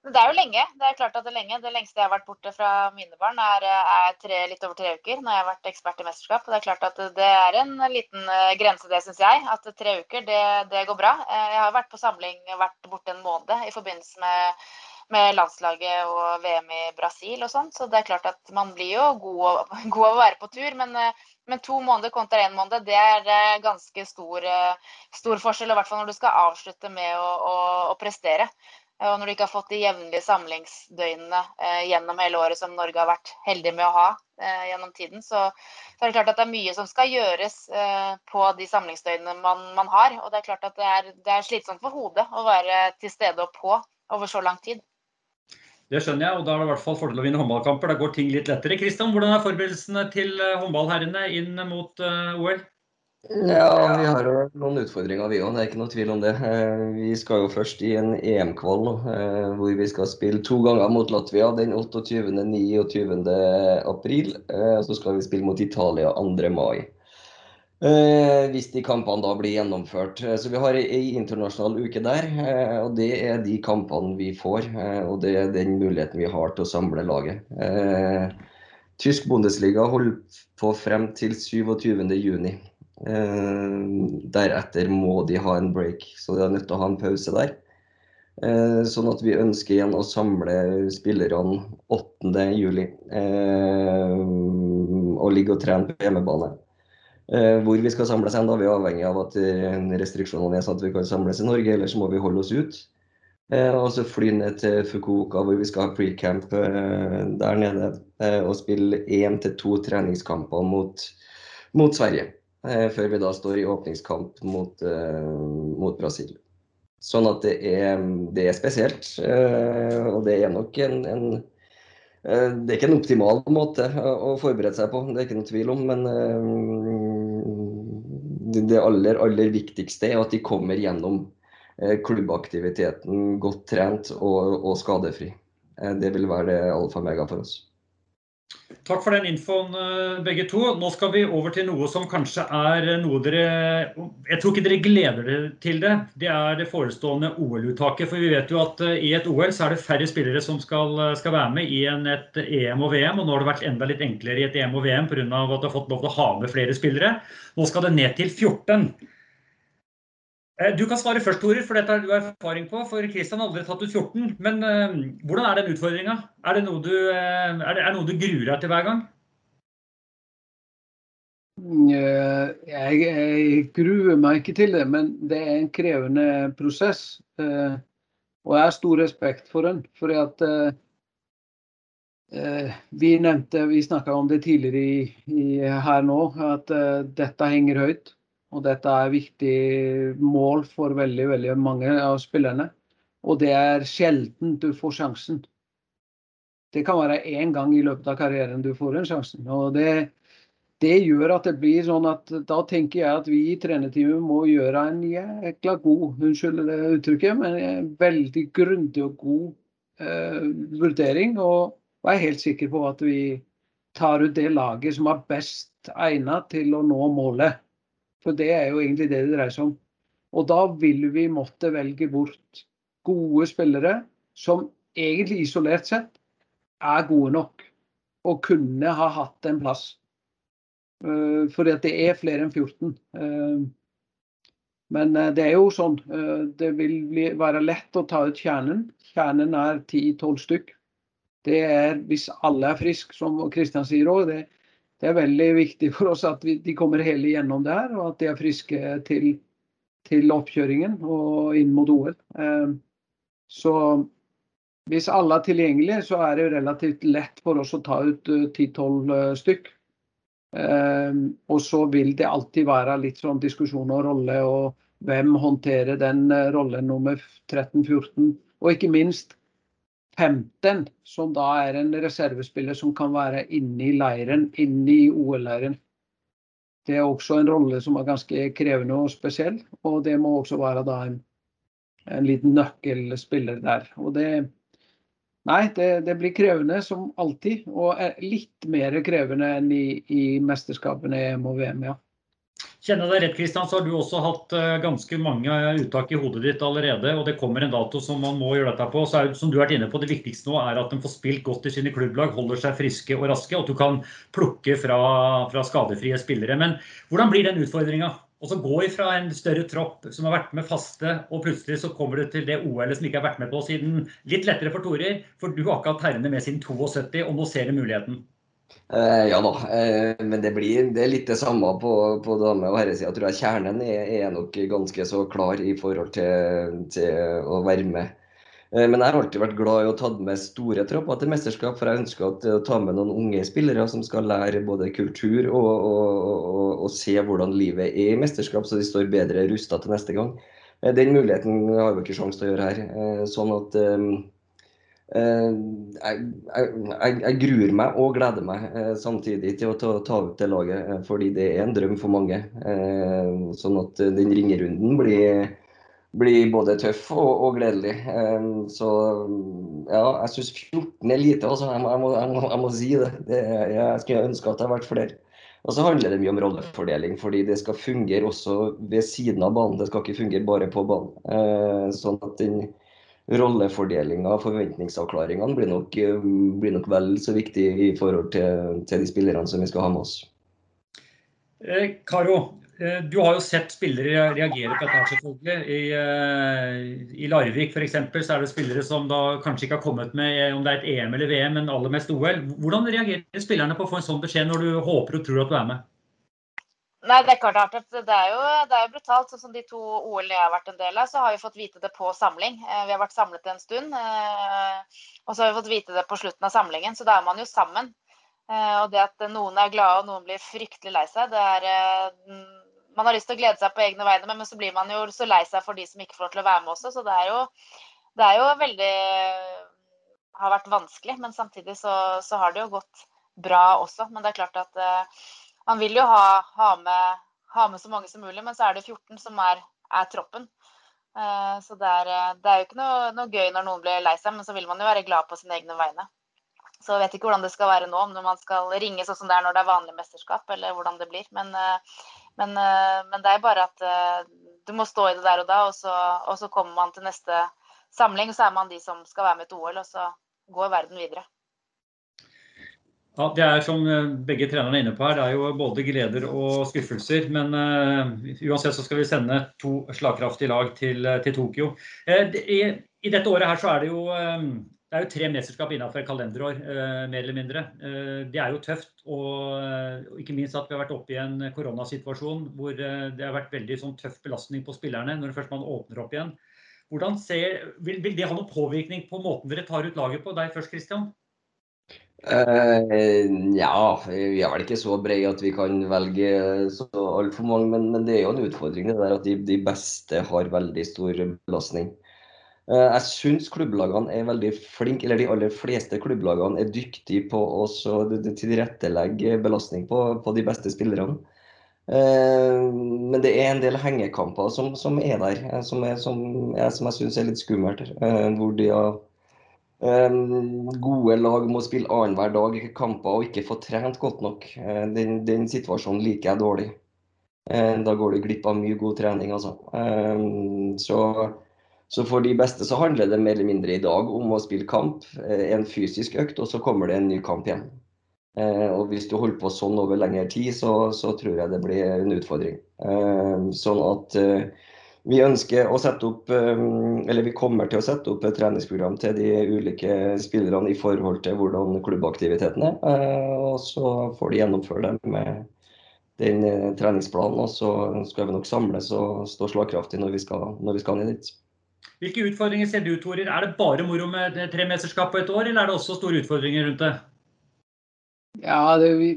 Det er jo lenge. Det er klart at det er lenge. Det lengste jeg har vært borte fra mine barn, er, er tre, litt over tre uker når jeg har vært ekspert i mesterskap. Det er klart at det er en liten eh, grense, det syns jeg. At tre uker, det, det, går bra. Eh, jeg har vært på samling, vært borte en måned i forbindelse med, med landslaget og VM i Brasil og sånn. Så det er klart at man blir jo god, god av å være på tur. Men, eh, men to måneder kontra én måned, det er ganske stor, stor forskjell. I hvert fall når du skal avslutte med å, å, å prestere. Og når du ikke har fått de jevnlige samlingsdøgnene eh, gjennom hele året som Norge har vært heldig med å ha eh, gjennom tiden, så, så, er det klart at det er mye som skal gjøres eh, på de samlingsdøgnene man, man, har. Og det er klart at det er, det er, slitsomt for hodet å være til stede og på over så lang tid.
Det skjønner jeg, og da er det i hvert fall fordel å vinne håndballkamper. Da går ting litt lettere. Kristian, hvordan er forberedelsene til håndballherrene inn mot OL?
Ja, vi har jo noen utfordringer vi òg, det er ikke noe tvil om det. Eh, vi skal jo først i en EM-kvall eh, hvor vi skal spille to ganger mot Latvia den 28. 29. april. Og så skal vi spille mot Italia 2. mai. Hvis de kampene da blir gjennomført. Så vi har ei internasjonal uke der. Og det er de kampene vi får. Og det er den muligheten vi har til å samle laget. Tysk Bundesliga holder på frem til 27.6. Eh, deretter må de ha en break, så de er nødt til å ha en pause der. Eh, sånn at vi ønsker igjen å samle spillerne 8.7 eh, og ligge og trene på hjemmebane. Hvor vi skal samles hen, da vi er avhengig av at restriksjonene er sånn at vi kan samles i Norge, ellers må vi holde oss ut. Og så fly ned til Fukuoka hvor vi skal ha pre-camp der nede og spille én til to treningskamper mot, mot Sverige. Eh, før vi da står i åpningskamp mot, eh, mot Brasil. Sånn at det er, det er spesielt. Eh, og det er nok en, en, Det er ikke en optimal måte å forberede seg på, det er ikke noe tvil om. Men det aller, aller viktigste er at de kommer gjennom klubbaktiviteten godt trent og, og skadefri. Det vil være det alfa og mega for oss.
Takk for den infoen, eh, begge to. Nå skal vi over til noe som kanskje er noe dere Jeg tror ikke dere gleder dere til det. Det er det forestående OL-uttaket. For vi vet jo at eh, i et OL så er det færre spillere som skal, eh, skal være med i en, et EM og VM. Og nå har det vært enda litt enklere i et EM og VM pga. at du har fått lov til å ha med flere spillere. Nå skal det ned til 14. Eh, du kan svare først, Torer, for dette har du erfaring på. For Kristian har aldri tatt ut 14. Men uh, hvordan er den utfordringa? Er, det noe du, uh, er det er noe du gruer deg til hver gang?
Jeg, jeg, gruer meg ikke til det, men det er en krevende prosess. Uh, og jeg har stor respekt for den. For at vi nevnte, vi snakka om det tidligere i, i, her nå, at dette henger høyt. Og dette er viktig mål for veldig, veldig mange av spillerne. Og det er sjelden du får sjansen. Det kan være én gang i løpet av karrieren du får en sjansen. Og det, gjør at det blir sånn at da tenker jeg at vi i trenerteamet må gjøre en jækla god, unnskyld uttrykket, men en veldig grundig og god eh, vurdering. Og være helt sikker på at vi tar ut det laget som er best egnet til å nå målet. For det er jo egentlig det det dreier seg om. Og da vil vi måtte velge bort gode spillere som egentlig isolert sett er gode nok og kunne ha hatt en plass. Uh, fordi at det er flere enn 14. Uh, men uh, det er jo sånn. det vil bli, være lett å ta ut kjernen. Kjernen er 10-12 stykk. Det er hvis alle er friske, som Kristian sier òg. Det, er veldig viktig for oss at vi, de kommer hele gjennom det her, og at de er friske til, til oppkjøringen og inn mot OL. så hvis alle er tilgjengelige, så er det relativt lett for oss å ta ut 10-12 stykk. Ehm, og så vil det alltid være litt sånn diskusjon og rolle, og hvem håndterer den eh, rollen nummer 13-14. Og ikke minst 15, som da er en reservespiller som kan være inne i leiren, inne i OL-leiren. Det er også en rolle som er ganske krevende og spesiell, og det må også være da en, en liten nøkkelspiller der. Og det, Nei, det, det, blir krevende som alltid. Og litt mer krevende enn i, i mesterskapene EM og VM, ja.
Kjenner deg rett, Kristian, så har du også hatt eh, ganske mange uttak i hodet ditt allerede. Og det kommer en dato som man må gjøre dette på. Så er, som du har vært inne på, Det viktigste nå er at de får spilt godt i sine klubblag, holder seg friske og raske. Og at du kan plukke fra, fra skadefrie spillere. Men hvordan blir den utfordringa? Og så gå ifra en større tropp som har vært med faste, og plutselig så kommer du til det OL-et som ikke har vært med på siden litt lettere for Torer, for du har ikke hatt herrene med siden 72, og nå ser du muligheten.
Eh, ja da, eh, men det, blir, det er litt det samme på, på dame- og herresida. Tror jeg kjernen er, er, nok ganske så klar i forhold til, til å være med Eh, men jeg har alltid vært glad i å ta med store tropper til mesterskap, for jeg ønsker å ta med noen unge spillere som skal lære både kultur og, og, og, og se hvordan livet er i mesterskap, så de står bedre rusta til neste gang. Eh, den muligheten har vi ikke sjanse til å gjøre her. Eh, sånn at jeg, jeg, jeg, gruer meg og gleder meg samtidig til å ta, ta ut det laget, fordi det er en drøm for mange. Sånn at den ringerunden blir blir både tøff og, og gledelig. Så ja, jeg syns 14 er lite. Altså. Jeg, må, må, jeg, må, si det. det jeg skulle ønske at det hadde vært flere. Og så handler det mye om rollefordeling, fordi det skal fungere også ved siden av banen. Det skal ikke fungere bare på banen. Sånn at den rollefordelinga og forventningsavklaringene blir nok, blir nok, vel så viktig i forhold til, til de spillerne som vi skal ha med oss.
Eh, Karo, Eh, du har jo sett spillere reagere på dette, selvfølgelig. I, eh, i Larvik f.eks. så er det spillere som da kanskje ikke har kommet med eh, om det er et EM eller VM, men aller mest OL. Hvordan reagerer spillerne på å få en sånn beskjed når du håper og tror at du er med?
Nei, Det er klart at det er jo, det er jo brutalt. Sånn som de to OL jeg har vært en del av, så har vi fått vite det på samling. Vi har vært samlet en stund. Og så har vi fått vite det på slutten av samlingen, så da er man jo sammen. Og det at noen er glade og noen blir fryktelig lei seg, det er man har lyst til å glede seg på egne vegne, men så blir man jo så lei seg for de som ikke får lov til å være med også. Så det er jo, det er jo veldig har vært vanskelig. Men samtidig så, så, har det jo gått bra også. Men det er klart at man vil jo ha, ha, med, ha, med, så mange som mulig, men så er det 14 som er, er troppen. Uh, så det er, det er, jo ikke noe, noe, gøy når noen blir lei seg, men så vil man jo være glad på sine egne vegne. Så jeg vet ikke hvordan det skal være nå, om man skal ringe sånn som det er når det er vanlig mesterskap, eller hvordan det blir. Men, uh, men, eh, men, det er bare at eh, du må stå i det der og da, og så, og så kommer man til neste samling, og så er man de som skal være med til OL, og så går verden videre.
Ja, Det er som eh, begge trenerne er inne på her, det er jo både gleder og skuffelser. Men uh, uansett så skal vi sende to slagkraftige lag til, til Tokyo. Uh, i, i, dette året her så er det jo um, det er jo tre mesterskap innenfor kalenderår, uh, mer eller mindre. Eh, det er jo tøft. Og, ikke minst at vi har vært oppe i en koronasituasjon hvor eh, det har vært veldig sånn, tøff belastning på spillerne når først man åpner opp igjen. Ser, vil, vil, det ha noen påvirkning på måten dere tar ut laget på? Deg først, Kristian?
Uh, ja, vi er vel ikke så brede at vi kan velge så altfor mange. Men, men, det er jo en utfordring det der at de, de beste har veldig stor belastning. Uh, jeg syns klubblagene er veldig flinke, eller de aller fleste klubblagene er dyktige på å tilrettelegge belastning på, på, de beste spillerne. Uh, men det er en del hengekamper som, som er der, eh, som, er, som, er, som jeg syns er litt skummelt. Hvor de har gode lag må spille annenhver dag kamper og ikke få trent godt nok. Den, den situasjonen liker jeg dårlig. Da går du glipp av mye god trening, altså. Så så for de beste så handler det mer eller mindre i dag om å spille kamp, eh, en fysisk økt, og så kommer det en ny kamp igjen. Eh, og hvis du holder på sånn over lengre tid, så, så tror jeg det blir en utfordring. Eh, sånn at vi ønsker å sette opp, eller vi kommer til å sette opp et treningsprogram til de ulike spillerne i forhold til hvordan klubbaktiviteten er. Og så får de gjennomføre det med den treningsplanen. Og så skal vi nok samles og stå slagkraftig når vi skal, når vi skal ned dit.
Hvilke utfordringer ser du, Torer? Er det bare moro med tre mesterskap på et år, eller er det også store utfordringer rundt det?
Ja, det vi,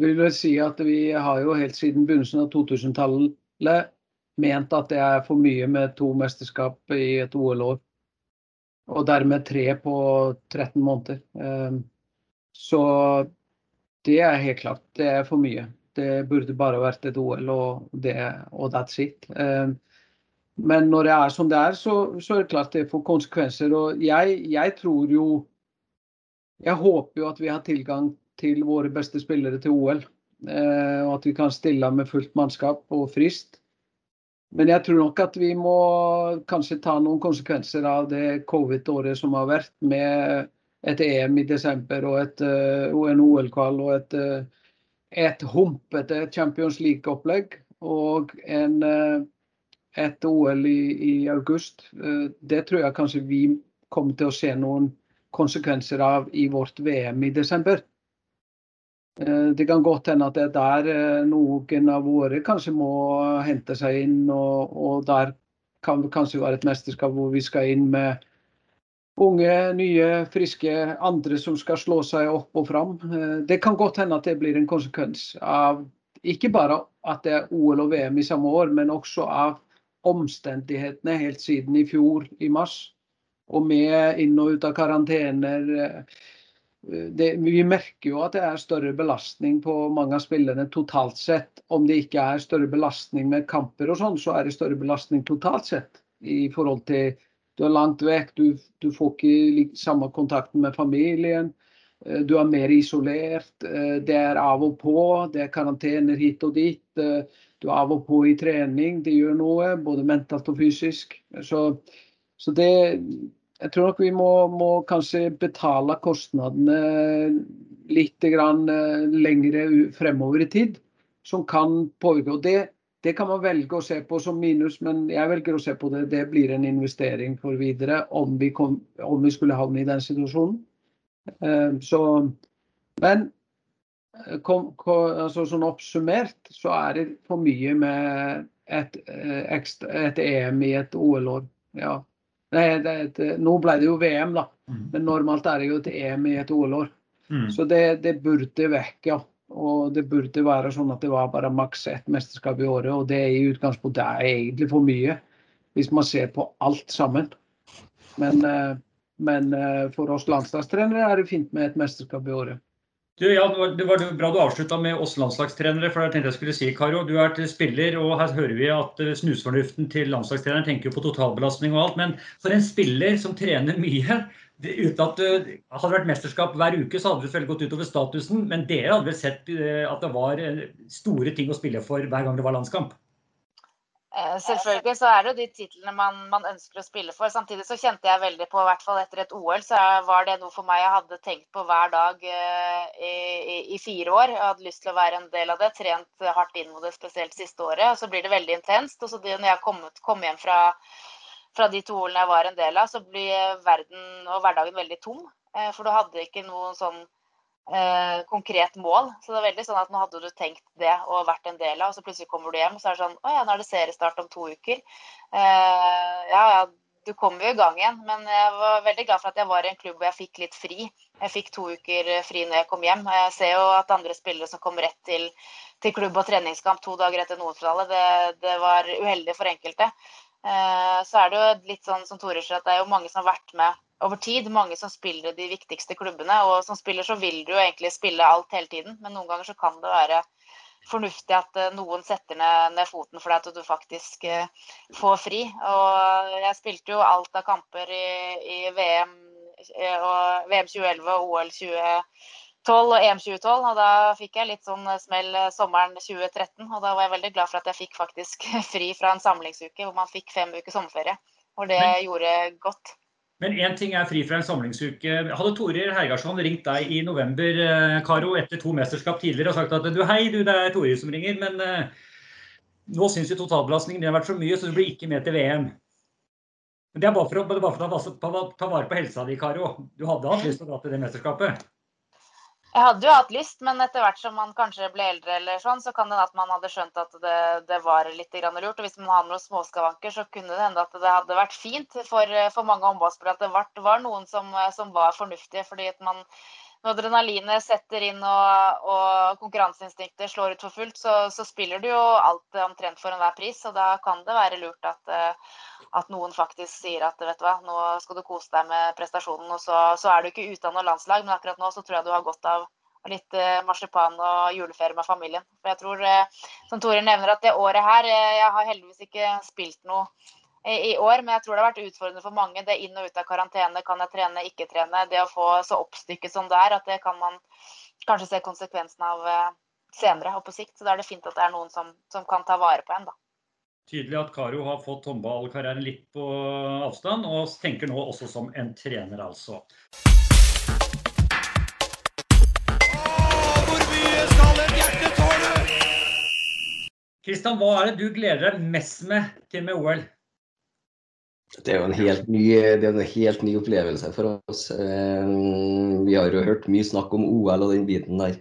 vil vel si at vi har jo helt siden begynnelsen av 2000-tallet ment at det er for mye med to mesterskap i et OL-år. Og dermed tre på 13 måneder. Ehm, så det er helt klart, det er for mye. Det burde bare vært et OL, og, det, og that's it. Ehm, men når det er som det er, så, så er det klart det får konsekvenser. Og jeg, jeg, tror jo Jeg håper jo at vi har tilgang til våre beste spillere til OL. Eh, og at vi kan stille med fullt mannskap og frist. Men jeg tror nok at vi må kanskje ta noen konsekvenser av det covid-året som har vært, med et EM i desember og, et, eh, og en OL-kval og et, eh, et humpete Champions League-opplegg. Og en et OL i, i, august. Eh, det tror jeg kanskje vi kommer til å se noen konsekvenser av i vårt VM i desember. Eh, det kan godt hende at det er der eh, noen av våre kanskje må hente seg inn. Og, og der kan det kanskje være et mesterskap hvor vi skal inn med unge, nye, friske andre som skal slå seg opp og fram. Det kan godt hende at det blir en konsekvens av ikke bare at det er OL og VM i samme år, men også av omstendighetene helt siden i fjor, i mars. Og med inn og ut av karantener. Eh, det, vi merker jo at det er større belastning på mange av spillerne totalt sett. Om det ikke er større belastning med kamper og sånn, så er det større belastning totalt sett. I forhold til du er langt vekk, du, du får ikke samme kontakten med familien. Eh, du er mer isolert. Eh, det er av og på. Det er karantener hit og dit. Du er av og på i trening, det gjør noe, både mentalt og fysisk. Så, så det Jeg tror nok vi må, må kanskje betale kostnadene litt grann eh, lengre fremover i tid, som kan påvirke. Og det, det kan man velge å se på som minus, men jeg velger å se på det. Det blir en investering for videre om vi, kom, om vi skulle havne i den situasjonen. Eh, så, men kom, kom, altså sånn oppsummert så er det for mye med et, eh, et EM i et OL-år. Ja. Nei, et, nå ble det jo VM, da. Mm. Men normalt er det jo et EM i et OL-år. Mm. Så det, det, burde vekk, ja. Og det burde være sånn at det var bare maks ett mesterskap i året. Og det er i utgangspunktet er egentlig for mye, hvis man ser på alt sammen. Men, eh, men eh, for oss landslagstrenere er det fint med et mesterskap i året.
Du, ja, det var bra du avslutta med oss landslagstrenere. for jeg tenkte jeg skulle si, Karo, Du er til spiller, og her hører vi at eh, snusfornuften til landslagstreneren tenker på totalbelastning og alt. Men for en spiller som trener mye, det, uten at det hadde vært mesterskap hver uke, så hadde det selvfølgelig gått utover statusen. Men dere hadde vel sett eh, at det var eh, store ting å spille for hver gang det var landskamp?
Eh, selvfølgelig så er det jo de titlene man, man, ønsker å spille for. Samtidig så kjente jeg veldig på, i hvert fall etter et OL, så var det noe for meg jeg hadde tenkt på hver dag eh, i, i, i, fire år. Jeg hadde lyst til å være en del av det, trent hardt inn mot det spesielt siste året. og Så blir det veldig intenst. og så det, Når jeg kom, kom hjem fra, fra de to OL-ene jeg var en del av, så blir verden og hverdagen veldig tom. Eh, for du hadde ikke noe sånn eh, konkret mål. Så det er veldig sånn at nå hadde du tenkt det og vært en del av, og så plutselig kommer du hjem, og så er det sånn Å ja, nå er det seriestart om to uker. Eh, ja, ja, du kommer jo i gang igjen. Men jeg var veldig glad for at jeg var i en klubb hvor jeg fikk litt fri. Jeg fikk to uker fri når jeg kom hjem. Jeg ser jo at andre spillere som kom rett til, til klubb og treningskamp to dager etter Nordfinale, det, det var uheldig for enkelte. Eh, så er det jo litt sånn som Tore sier, at det er jo mange som har vært med over tid. Mange som spiller i de viktigste klubbene. Og som spiller så vil du jo egentlig spille alt hele tiden, men noen ganger så kan det være fornuftig at eh, noen setter ned, ned foten for deg, at du faktisk uh, får fri. Og jeg spilte jo alt av kamper i, i VM, og VM 2011 og OL 2012 og EM 2012. Og da fikk jeg litt sånn smell sommeren 2013. Og da var jeg veldig glad for at jeg fikk faktisk fri fra en samlingsuke hvor man fikk fem uker sommerferie. Og det gjorde godt.
Men én ting er fri fra en samlingsuke. Hadde Torir Hergarsson ringt deg i november eh, Karo, etter to mesterskap tidligere og sagt at du hei, du, det er Torir som ringer, men uh, nå syns vi totalbelastningen din har vært så mye, så du blir ikke med til VM. Men Det er bare for å, bare for å ta, ta vare på helsa di, Karo. Du hadde hatt lyst til å dra til det mesterskapet?
Jeg hadde jo hatt lyst, men etter hvert som man kanskje ble eldre, eller sånn, så kan det hende at man hadde skjønt at det, det var litt lurt. Og hvis man har noen småskavanker, så kunne det hende at det hadde vært fint for, for mange håndballspillere at det var, var noen som, som, var fornuftige. fordi at man når adrenalinet setter inn og, og konkurranseinstinktet slår ut for fullt, så, så, spiller du jo alt omtrent for enhver pris. Og da kan det være lurt at, eh, at, noen faktisk sier at vet du hva, nå skal du kose deg med prestasjonen. Og så, så er du ikke noe landslag, men akkurat nå så tror jeg du har godt av litt eh, marsipan og juleferie med familien. For jeg tror, eh, som Tore nevner, at det året her Jeg har heldigvis ikke spilt noe i år, men jeg tror det har vært utfordrende for mange. Det inn og ut av karantene, kan jeg trene, ikke trene. Det å få så oppstykket som det er, at det kan man kanskje se konsekvensen av eh, senere og på sikt. Så da er det fint at det er noen som, som kan ta vare på en, da.
Tydelig at Karo har fått håndballkarrieren litt på avstand, og tenker nå også som en trener, altså. Kristian, hva er det du gleder deg mest med til med OL?
Det er jo en helt ny, en helt ny opplevelse for oss. Eh, vi har jo hørt mye snakk om OL og den biten der.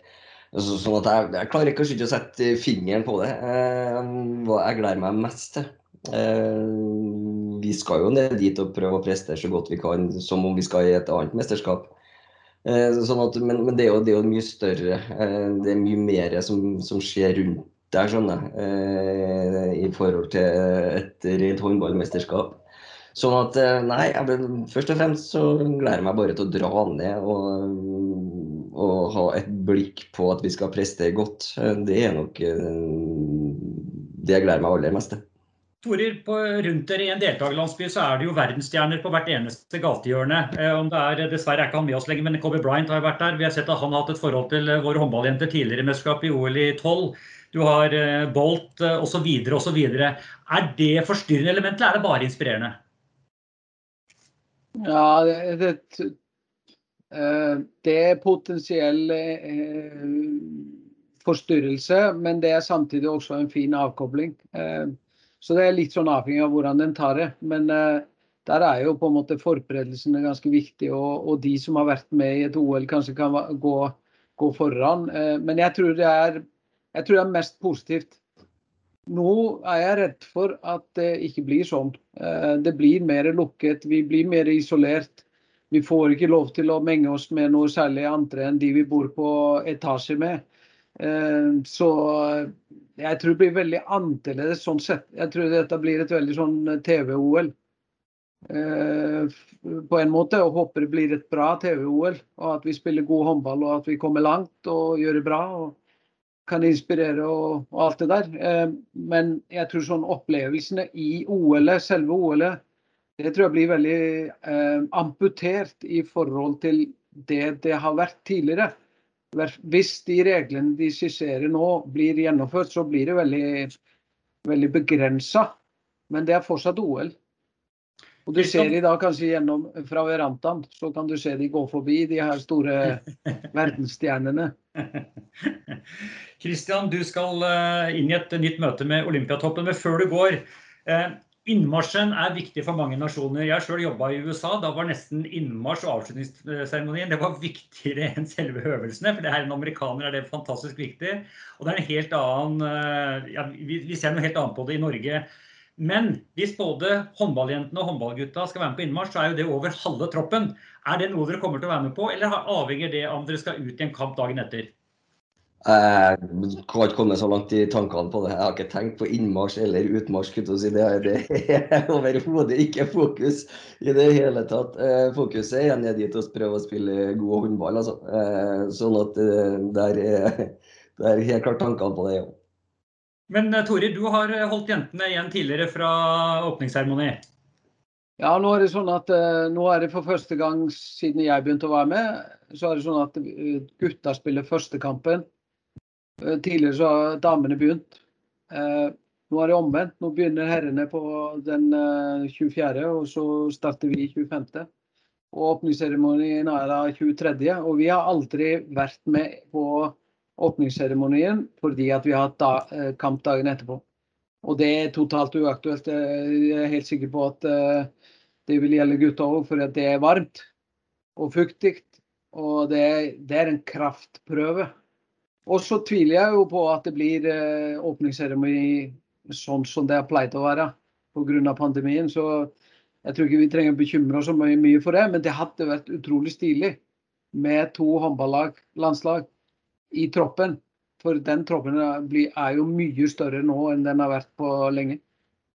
Sånn at jeg, jeg klarer kanskje ikke å sette fingeren på det. Eh, hva jeg gleder meg mest til. Eh, vi skal jo ned dit og prøve å prestere så godt vi kan, som om vi skal i et annet mesterskap. Sånn at, men, men det, er jo, det, er jo, mye større. Det er mye mer som, som skjer rundt der, skjønner jeg, i forhold til et rent håndballmesterskap. Sånn at eh, nei, jeg, først og fremst så gleder jeg meg bare til å dra ned og, og, ha et blikk på at vi skal prestere godt. Det er nok eh, det jeg gleder meg aller mest til.
Torir, på, rundt dere i en deltakerlandsby så er det jo verdensstjerner på hvert eneste gatehjørne. Eh, om det er, Dessverre er ikke han med oss lenger, men Kobe Bryant har vært der. Vi har sett at han har hatt et forhold til våre håndballjenter tidligere i mesterskapet i OL i 12. Du har Bolt osv. osv. Er det forstyrrende element, eller er det bare inspirerende?
Ja, det, det, eh, er potensiell eh, forstyrrelse, men det er samtidig også en fin avkobling. Eh, så det er litt sånn avhengig av hvordan den tar det. Men der er jo på en måte forberedelsene ganske viktige, og, og, de som har vært med i et OL, kanskje kan gå, gå foran. Men jeg tror, er, jeg tror det er mest positivt. Nå er jeg redd for at det ikke blir sånn. Eh, det blir mer lukket, vi blir mer isolert. Vi får ikke lov til å menge oss med noe særlig andre enn de vi bor på etasje med. Eh, så jeg tror det blir veldig annerledes sånn sett. Jeg tror dette blir et veldig sånn TV-OL. Eh, på en måte, og håper det blir et bra TV-OL. Og at vi spiller god håndball og at vi kommer langt og gjør det bra. og kan inspirere og, og alt det der. Eh, men jeg tror sånn opplevelsene i OL-et, selve OL-et, det tror jeg blir veldig eh, amputert i forhold til det det har vært tidligere. Hvis de reglene de skisserer nå blir gjennomført, så blir det veldig, veldig begrensa. Men det er fortsatt OL. Og du ser de da kanskje gjennom fra verandaen, så kan du se de gå forbi de her store verdensstjernene.
Kristian, du skal eh, inn i et nytt møte med Olympiatoppen. Men før du går, eh, innmarsjen er viktig for mange nasjoner. Jeg sjøl jobba i USA. Da var nesten innmarsj og avslutningsseremonien det var viktigere enn selve øvelsene. For det her en amerikaner er det fantastisk viktig. Og det er en helt annen eh, ja, Vi ser noe helt annet på det i Norge. Men hvis både håndballjentene og håndballgutta skal være med på innmarsj, så er jo det over halve troppen. Er det noe dere kommer til å være med på, eller avhenger det om dere skal ut i en kamp dagen etter?
Jeg har ikke kommet så langt i tankene på det. Jeg har ikke tenkt på innmarsj eller utmarsj. Si. Det, er overhodet ikke fokus i det hele tatt. Eh, fokuset er ned dit å prøve å spille god håndball. Altså. Eh, sånn at det er, der er helt klart tankene på det, ja.
Men Torir, du har holdt jentene igjen tidligere fra åpningsseremoni?
Ja, nå er det sånn at nå er det for første gang siden jeg begynte å være med, så er det sånn at gutta spiller førstekampen kampen tidligere så har damene begynt. Eh, nå er det omvendt. Nå begynner herrene på den 24., eh, og så starter vi 25. Og åpningsseremonien er da 23. Og vi har aldri vært med på åpningsseremonien fordi at vi har hatt da, kamp dagen etterpå. Og det er totalt uaktuelt. Jeg er helt sikker på at det vil gjelde gutta òg, for det er varmt og fuktig. Og det er, det er en kraftprøve. Og så tviler jeg jo på at det blir eh, åpningsseremoni sånn som det har pleid å være pga. pandemien. Så jeg tror ikke vi trenger å bekymre oss så mye for det. Men det hadde vært utrolig stilig med to håndballag, landslag, i troppen. For den troppen er jo mye større nå enn den har vært på lenge.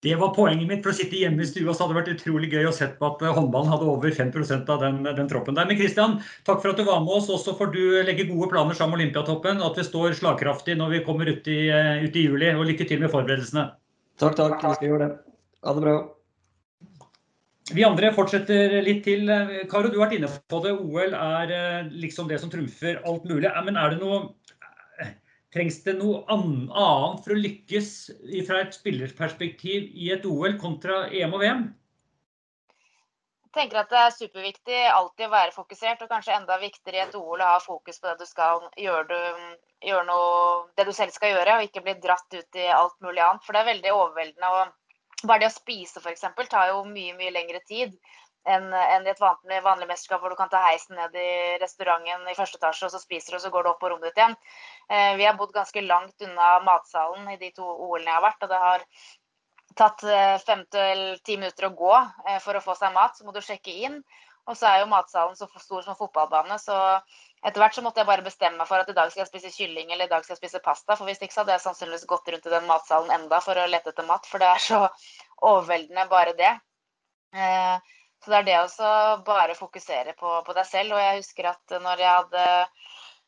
Det var poenget mitt. For å sitte hjemme i stua så hadde det vært utrolig gøy å se på at eh, håndballen hadde over 5% av den, den, troppen der. Men Kristian, takk for at du var med oss. Også får du legge gode planer sammen med Olympiatoppen. At vi står slagkraftig når vi kommer ut i, eh, ut i juli. Og lykke til med forberedelsene.
Takk, takk. Vi skal gjøre det. Ha det bra.
Vi andre fortsetter litt til. Karo, du har vært inne på det. OL er eh, liksom det som trumfer alt mulig. Men er det noe Trengs det noe annet for å lykkes fra et spillerperspektiv i et OL kontra EM og VM?
Jeg tenker at Det er superviktig alltid å være fokusert, og kanskje enda viktigere i et OL å ha fokus på det du skal gjøre, du, gjøre noe, det du selv skal gjøre, og ikke bli dratt ut i alt mulig annet. For det er veldig overveldende. og Bare det å spise f.eks. tar jo mye mye lengre tid enn en i et vanlig, vanlig, mesterskap hvor du kan ta heisen ned i restauranten i første etasje, og så spiser du, og så går du opp på rommet ditt igjen. Eh, vi har bodd ganske langt unna matsalen i de to OL-ene jeg har vært, og det har tatt eh, fem til ti minutter å gå eh, for å få seg mat. Så må du sjekke inn. Og så er jo matsalen så stor som en fotballbane, så etter hvert så måtte jeg bare bestemme meg for at i dag skal jeg spise kylling eller i dag skal jeg spise pasta. For hvis ikke så hadde jeg sannsynligvis gått rundt i den matsalen enda for å lete etter mat. For det er så overveldende bare det. Eh, så det er det å bare fokusere på, på, deg selv. Og jeg husker at når jeg hadde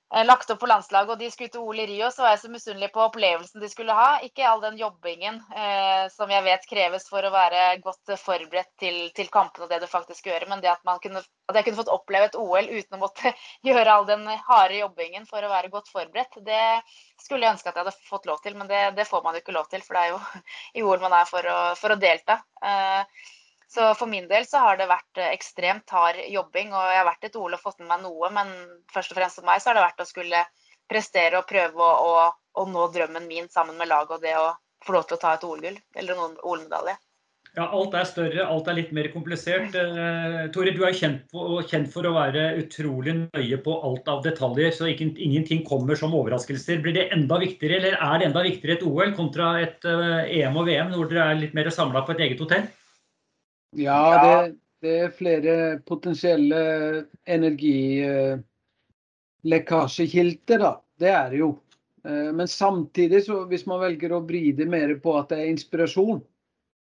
lagt opp på landslaget og de skulle til OL i Rio, så var jeg så misunnelig på opplevelsen de skulle ha. Ikke all den jobbingen eh, som jeg vet kreves for å være godt forberedt til, til kampene og det du faktisk gjør, men det at, kunne, at, jeg kunne fått oppleve et OL uten å måtte gjøre all den harde jobbingen for å være godt forberedt, det skulle jeg ønske at jeg hadde fått lov til, men det, det får man jo ikke lov til, for det er jo i OL man er for å, for å delta. Eh, så for min del så har det vært eh, ekstremt hard jobbing. Og jeg har vært et OL og fått med meg noe, men først og fremst for meg så har det vært å skulle prestere og prøve å, å, å nå drømmen min sammen med laget og det å få lov til å ta et OL-gull eller en OL-medalje.
Ja, alt er større, alt er litt mer komplisert. Eh, Tore, du er kjent, på, kjent, for å være utrolig nøye på alt av detaljer, så ikke, ingenting kommer som overraskelser. Blir det enda viktigere, eller er det enda viktigere et OL kontra et eh, EM og VM, hvor dere er litt mer samla på et eget hotell?
Ja, det, det er flere potensielle energilekkasjekilder, da. Det er det jo. Eh, men samtidig, så hvis man velger å vri det mer på at det er inspirasjon,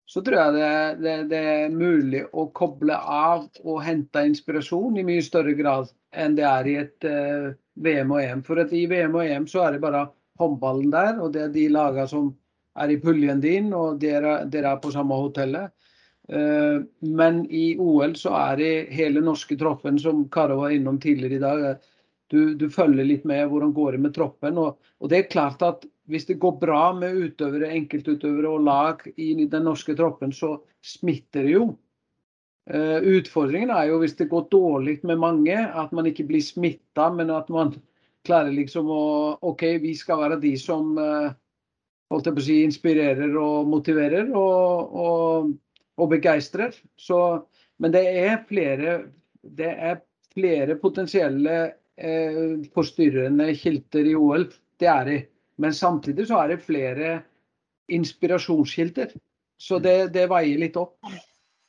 så tror jeg det, det, det, er mulig å koble av og hente inspirasjon i mye større grad enn det er i et uh, VM og EM. For i VM og EM så er det bare håndballen der, og det er de lagene som er i puljen din, og dere, dere er på samme hotellet. Eh, men i OL så er det hele norske troppen, som Karo var innom tidligere i dag. Du, du følger litt med hvordan går det med troppen. Og, og, det er klart at hvis det går bra med utøvere, enkeltutøvere og lag i den norske troppen, så smitter det jo. Uh, utfordringen er jo hvis det går dårlig med mange, at man ikke blir smitta, men at man klarer liksom å OK, vi skal være de som uh, holdt jeg på å si, inspirerer og motiverer. og, og og begeistrer. men det er flere, det er flere potensielle eh, forstyrrende kilder i OL. Det er det. Men samtidig så er det flere inspirasjonskilder. Så det, det veier litt opp.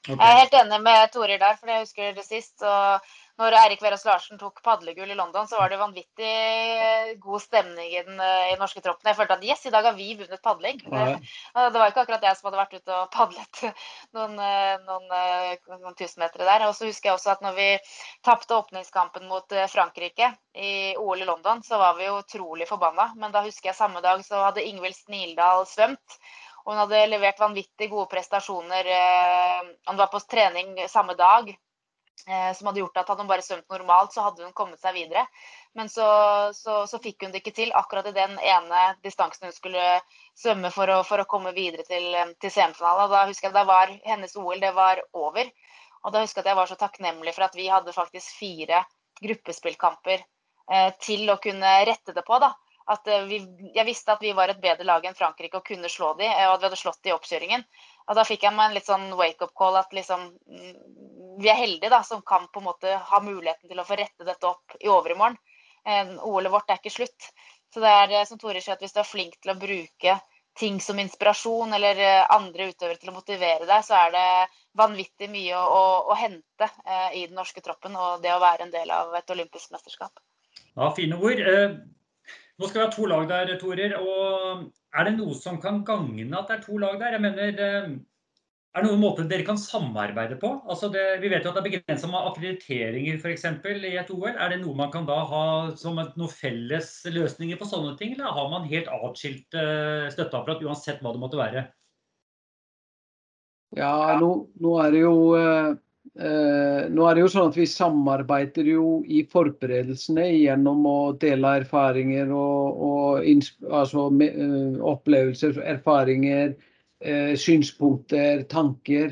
Okay. Jeg er helt enig med Torir der, for jeg husker det sist. Og når Eirik Verås Larsen tok padlegull i London, så var det vanvittig god stemning i den, i den norske troppen. Jeg følte at yes, i dag har vi vunnet padling. Det, det var ikke akkurat jeg som hadde vært ute og padlet noen, noen, noen tusenmetere der. Og så husker jeg også at når vi tapte åpningskampen mot Frankrike i OL i London, så var vi jo utrolig forbanna. Men da husker jeg samme dag så hadde Ingvild Snildal svømt. Og hun hadde levert vanvittig gode prestasjoner. Han var på trening samme dag Eh, som hadde gjort at hadde hun bare svømt normalt, så hadde hun kommet seg videre. Men så, så, så fikk hun det ikke til akkurat i den ene distansen hun skulle svømme for å, for å komme videre til, til semifinalen. Da husker jeg da var hennes OL det var over. Og da husker jeg at jeg var så takknemlig for at vi hadde faktisk fire gruppespillkamper eh, til å kunne rette det på. da. At eh, vi, jeg visste at vi var et bedre lag enn Frankrike og kunne slå dem, eh, og at vi hadde slått dem i oppkjøringen. Og da fikk jeg meg en litt sånn wake-up call at liksom mm, vi er heldige da, som kan på en måte ha muligheten til å få rette dette opp i overmorgen. Eh, OL-et vårt er ikke slutt. Så det er som Tore sier, at hvis du er flink til å bruke ting som inspirasjon eller andre utøvere til å motivere deg, så er det vanvittig mye å, å, å hente eh, i den norske troppen og det å være en del av et olympisk mesterskap.
Ja, fine ord. Nå skal vi ha to lag der, Torer. og Er det noe som kan gagne at det er to lag der? Jeg mener, eh, Er det noen måter dere kan samarbeide på? Altså det, vi vet jo at det er begrensa med akkrediteringer f.eks. i et OL. Er det noe man kan da ha som noen felles løsninger på sånne ting? Eller har man helt atskilt uh, støtteapparat uansett hva det måtte være?
Ja, nå, nå er det jo uh, Eh, nå er det jo sånn at Vi samarbeider jo i forberedelsene gjennom å dele erfaringer og, og altså, uh, opplevelser, erfaringer, synspunkter, tanker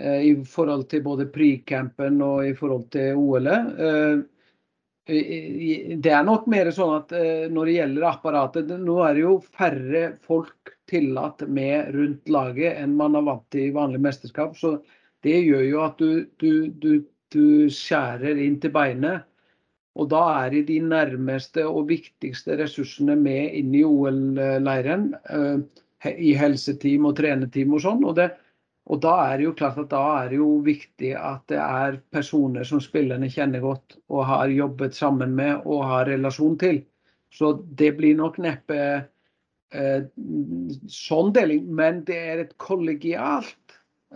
uh, i forhold til både pre-campen og i forhold til OL-et. det er nok mer sånn at når det gjelder apparatet, nå er det jo færre folk tillatt med rundt laget enn man har vant til i vanlig mesterskap. så det gjør jo at du, du, du, du skjærer inn til beinet. Og da er det de nærmeste og viktigste ressursene med inn i OL-leiren. I helseteam og trenerteam og sånn. Og, det, og, da er det jo klart at da er det jo viktig at det er personer som spillerne kjenner godt og har jobbet sammen med og har relasjon til. Så det blir nok neppe eh, sånn deling, men det er et kollegialt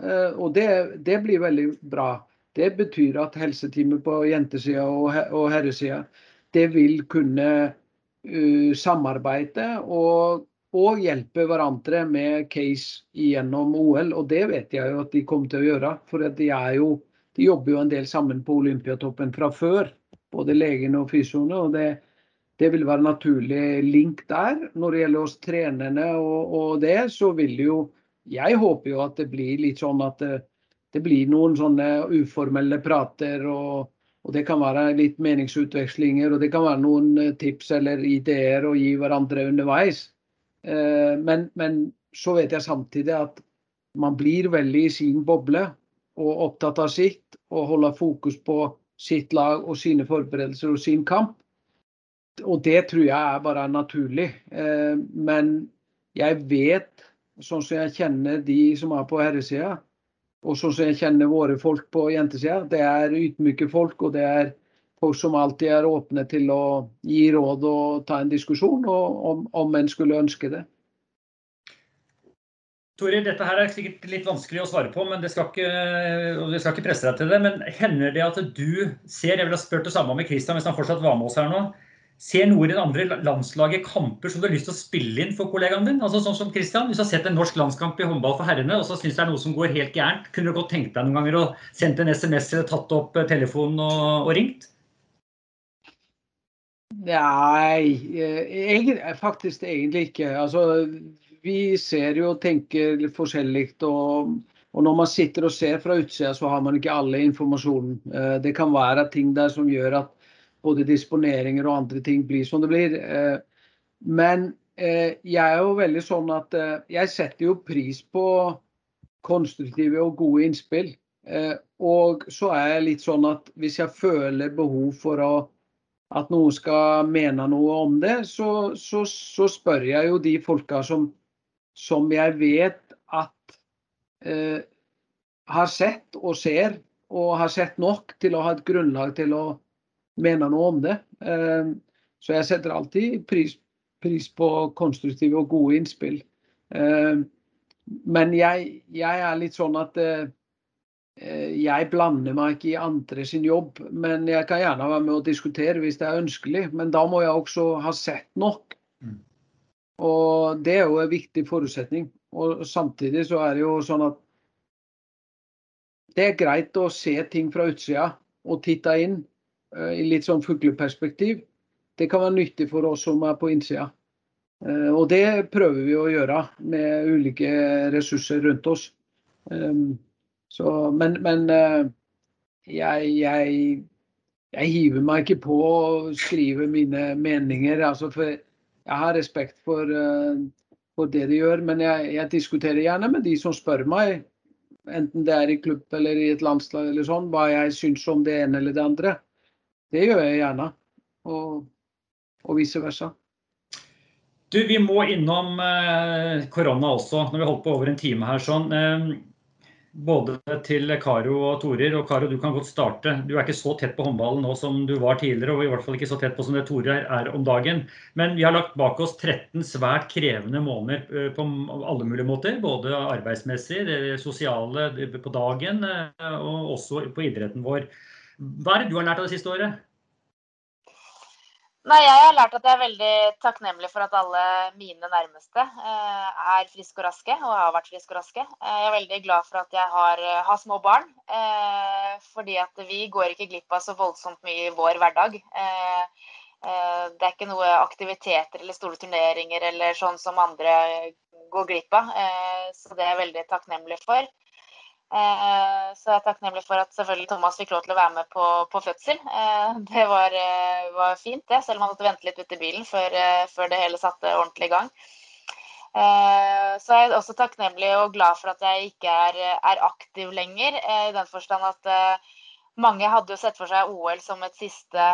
Eh, og det, det, blir veldig bra. Det betyr at helseteamet på jentesida og, og herresida det vil kunne uh, samarbeide og, og, hjelpe hverandre med case gjennom OL. Og det vet jeg jo at de kommer til å gjøre. For de, jo, de jobber jo en del sammen på Olympiatoppen fra før. Både legene og fysioene. og det, det vil være naturlig link der. Når det gjelder oss trenerne og, og det, så vil jo jeg håper jo at det blir litt sånn at det, det blir noen sånne uformelle prater. Og, og, det kan være litt meningsutvekslinger og det kan være noen eh, tips eller ideer å gi hverandre underveis. Eh, men, men, så vet jeg samtidig at man blir veldig i sin boble og opptatt av sitt og holder fokus på sitt lag og sine forberedelser og sin kamp. Og det tror jeg er bare naturlig. Eh, men jeg vet sånn som jeg kjenner de som er på herresida, og sånn som jeg kjenner våre folk på jentesida. Det er ydmyke folk, og det er folk som alltid er åpne til å gi råd og ta en diskusjon, om, om en skulle ønske det.
Tore, dette her er sikkert litt vanskelig å svare på, men det skal ikke, det skal ikke presse deg til det. Men hender det at du ser Jeg ville ha spurt det samme med Christian hvis han fortsatt var med oss her nå. Ser noe i det andre landslaget kamper som du har lyst til å spille inn for kollegaen din? Altså sånn som Christian, Hvis du har sett en norsk landskamp i håndball for herrene og så syns det er noe som går helt gærent, kunne du godt tenkt deg noen ganger å sende en SMS eller tatt opp eh, telefonen og, og ringt?
Nei, egentlig, eh, faktisk egentlig ikke. Altså, vi ser jo og tenker litt forskjellig. Og, og, når man sitter og ser fra utsida, så har man ikke alle informasjonen. Eh, det kan være ting der som gjør at både disponeringer og andre ting blir som det blir. Eh, men eh, jeg er jo veldig sånn at eh, jeg setter jo pris på konstruktive og gode innspill. Og så er jeg litt sånn at hvis jeg føler behov for å, at noen skal mene noe om det, så, så, så spør jeg jo de folka som, som jeg vet at eh, har sett og ser og har sett nok til å ha et grunnlag til å mene noe om det. Eh, så jeg setter alltid pris, pris på konstruktive og gode innspill. Eh, men jeg, jeg er litt sånn at jeg blander meg ikke i andre sin jobb. Men jeg kan gjerne være med og diskutere hvis det er ønskelig. Men da må jeg også ha sett nok. Mm. Og det er jo en viktig forutsetning. Og samtidig så er det jo sånn at det er greit å se ting fra utsida og titte inn uh, i litt sånn fugleperspektiv. Det kan være nyttig for oss som er på innsida. Uh, og det prøver vi å gjøre med ulike ressurser rundt oss. Så, men, men uh, jeg, jeg, jeg, hiver meg ikke på å skrive mine meninger. Altså for jeg har respekt for, for det de gjør, men jeg, jeg diskuterer gjerne med de som spør meg enten det er i klubb eller i et landslag eller sånn, hva jeg syns om det ene eller det andre. Det gjør jeg gjerne. Og, og vice versa.
Du, Vi må innom eh, korona også, når vi holdt på over en time her. sånn. Både til Karo og Torer. Og Karo, du kan godt starte. Du er ikke så tett på håndballen nå som du var tidligere, og i hvert fall ikke så tett på som det Torer er om dagen. Men vi har lagt bak oss 13 svært krevende måneder eh, på alle mulige måter. Både arbeidsmessig, det sosiale på dagen, eh, og også på idretten vår. Hva er det du har lært av det siste året?
Nei, Jeg har lært at jeg er veldig takknemlig for at alle mine nærmeste eh, er friske og raske, og har vært friske og raske. Eh, jeg er veldig glad for at jeg har, eh, har små barn, fordi at vi går ikke glipp av så voldsomt mye i vår hverdag. Det er ikke noe aktiviteter eller store turneringer eller sånn som andre går glipp av. så det er jeg veldig takknemlig for. Eh, så jeg er takknemlig for at selvfølgelig Thomas fikk lov til å være med på, på fødsel. Eh, det var, eh, var, fint, det, selv om han måtte vente litt ute i bilen før, før det hele satte ordentlig i gang. Så jeg er også takknemlig og glad for at jeg ikke er, er aktiv lenger. I den forstand at mange hadde jo sett for seg OL som et siste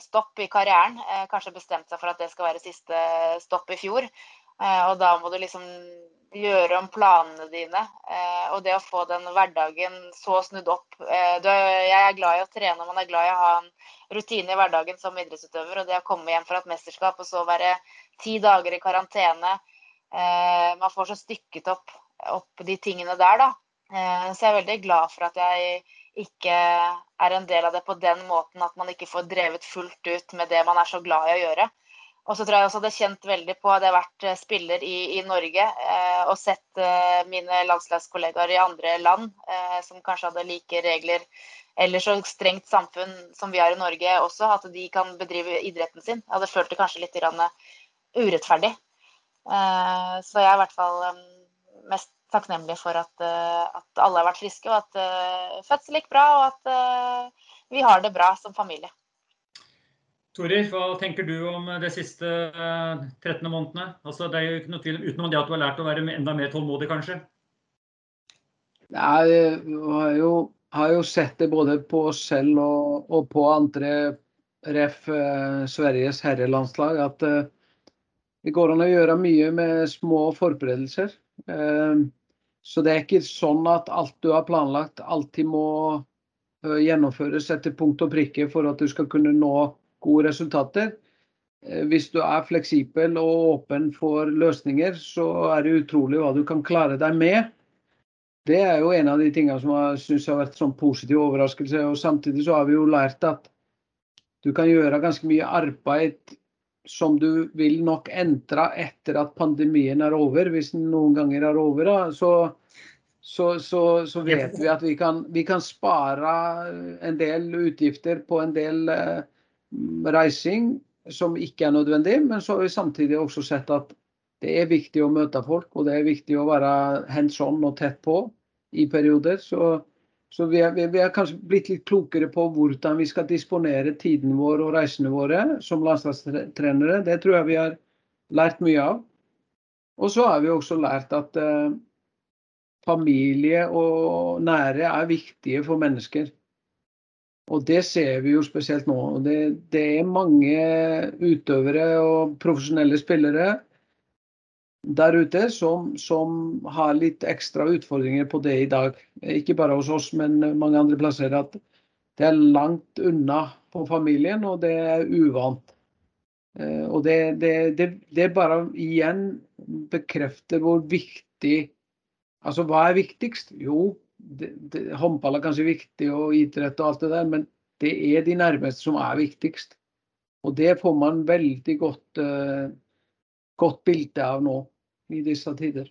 stopp i karrieren. Kanskje bestemt seg for at det skal være siste stopp i fjor. Og da må du liksom gjøre om planene dine. Eh, og det å få den hverdagen så snudd opp. Eh, jeg er glad i å trene, og man er glad i å ha en rutine i hverdagen som idrettsutøver. Og det å komme hjem fra et mesterskap og så være ti dager i karantene eh, Man får så stykket opp, opp de tingene der, da. Så jeg er veldig glad for at jeg ikke er en del av det på den måten at man ikke får drevet fullt ut med det man er så glad i å gjøre. Og så tror jeg også det er kjent veldig på at jeg vært eh, spiller i, i Norge eh, og sett eh, mine landslagskollegaer i andre land eh, som kanskje hadde like regler eller så strengt samfunn som vi har i Norge også, at de kan bedrive idretten sin. Jeg hadde følt det kanskje litt urettferdig. Eh, så jeg er i hvert fall eh, mest takknemlig for at, at, alle har vært friske, og at fødsel gikk bra, og at vi har det bra som familie.
Torir, hva tenker du om de siste 13 eh, månedene? Altså, det er jo ikke noe tvil utenom det at du har lært å være enda mer tålmodig, kanskje?
Nei, har jo, har jo sett det både på oss selv og, og på andre ref. Eh, Sveriges herrelandslag, at eh, det går an å gjøre mye med små forberedelser. Så det er ikke sånn at alt du har planlagt, alltid må gjennomføres etter punkt og prikke for at du skal kunne nå gode resultater. Eh, hvis du er fleksibel og åpen for løsninger, så er det utrolig hva du kan klare deg med. Det er jo en av de tingene som jeg syns har vært sånn positiv overraskelse. og Samtidig så har vi jo lært at du kan gjøre ganske mye arbeid som du vil nok endre etter at pandemien er over, hvis den noen ganger er over. Så, så, så, så vet vi at vi kan, vi kan, spare en del utgifter på en del eh, reising som ikke er nødvendig, men så har vi samtidig også sett at det er viktig å møte folk, og det er viktig å være hands on og tett på i perioder. Så, så vi, er, kanskje blitt litt klokere på hvordan vi skal disponere tiden vår og reisene våre som landslagstrenere. Det tror jeg vi har lært mye av. Og så har vi også lært at eh, familie og nære er viktige for mennesker. Og det ser vi jo spesielt nå. Det, det er mange utøvere og profesjonelle spillere der ute som, som, har litt ekstra utfordringer på det i dag. Ikke bare hos oss, men mange andre plasser. At det er langt unna på familien, og det er uvant. Eh, og det, det, det, det bare igjen bekrefter hvor viktig Altså hva er viktigst? Jo, håndball er kanskje viktig, og idrett og alt det der, men det er de nærmeste som er viktigst. Og det får man veldig godt, uh, godt bilde av nå i disse tider.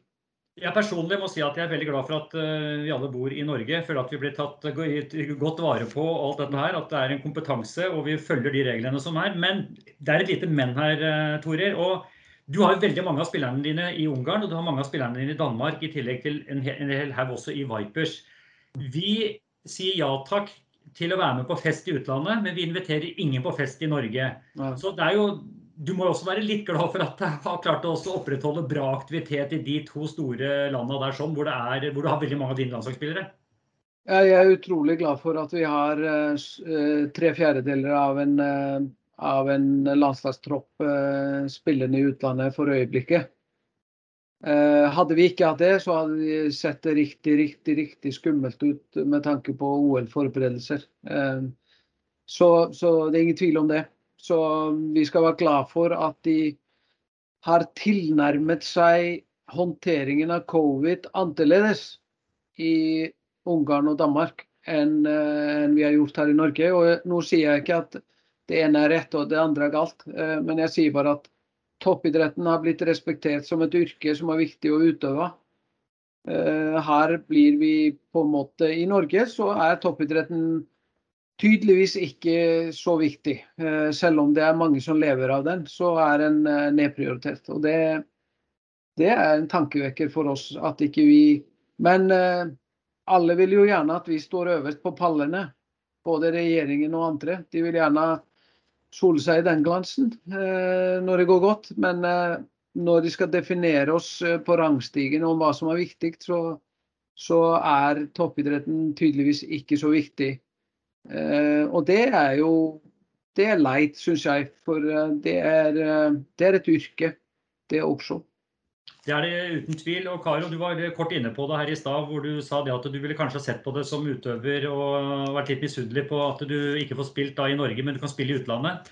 Jeg personlig må si at jeg er veldig glad for at uh, vi alle bor i Norge. Føler at vi blir tatt godt vare på alt dette her. At det er en kompetanse og vi følger de reglene som er. Men det er et lite men her, Torer. Og du har jo veldig mange av spillerne dine i Ungarn og du har mange av spillerne dine i Danmark, i tillegg til en hel haug også i Vipers. Vi sier ja takk til å være med på fest i utlandet, men vi inviterer ingen på fest i Norge. Ja. Så det er jo du må også være litt glad for at jeg har klart å opprettholde bra aktivitet i de to store landene der sånn, hvor, er, hvor, du har veldig mange av dine landslagsspillere.
Jeg er utrolig glad for at vi har uh, tre fjerdedeler av en, uh, av en landslagstropp eh, spillende i utlandet for øyeblikket. hadde vi ikke hatt det, så hadde vi sett det riktig, riktig, riktig skummelt ut med tanke på OL-forberedelser. så, så det er ingen tvil om det. Så vi skal være glad for at de har tilnærmet seg håndteringen av covid annerledes i Ungarn og Danmark enn, eh, enn vi har gjort her i Norge. Og nå sier jeg ikke at det ene er rett og det andre er galt, eh, men jeg sier bare at toppidretten har blitt respektert som et yrke som er viktig å utøve. Eh, her blir vi på en måte I Norge så er toppidretten tydeligvis ikke så viktig. Eh, selv om det er mange som lever av den, så er den nedprioritert. Og det, det er en tankevekker for oss at ikke vi Men alle vil jo gjerne at vi står øverst på pallene. Både regjeringen og andre. De vil gjerne sole seg i den glansen når det går godt. Men når de skal definere oss på rangstigen om hva som er viktig, så, så er toppidretten tydeligvis ikke så viktig Eh, og det er jo det er leit, syns jeg. For eh, det er, eh, det er, et yrke, det også.
Det er det uten tvil. Og Karo, du var kort inne på det her i stad, hvor du sa det at du ville kanskje sett på det som utøver og vært litt misunnelig på at du ikke får spilt da i Norge, men du kan spille i utlandet.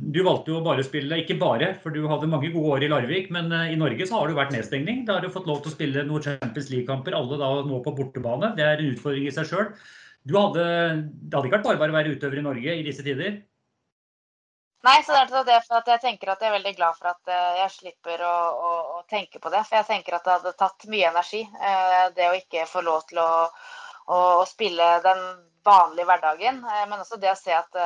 Du valgte jo bare å spille, ikke bare, for du hadde mange gode år i Larvik, men i Norge så har du vært nedstengning. Da har du fått lov til å spille noen Champions League-kamper, alle da nå på bortebane. Det er en utfordring i seg sjøl. Det hadde ikke vært bare bare å være utøver i Norge i disse tider?
Nei, så det er det for at jeg tenker at jeg er veldig glad for at eh, jeg slipper å, å, å tenke på det. For jeg tenker at det hadde tatt mye energi, eh, det å ikke få lov til å, å, spille den vanlige hverdagen. Eh, men også det å se at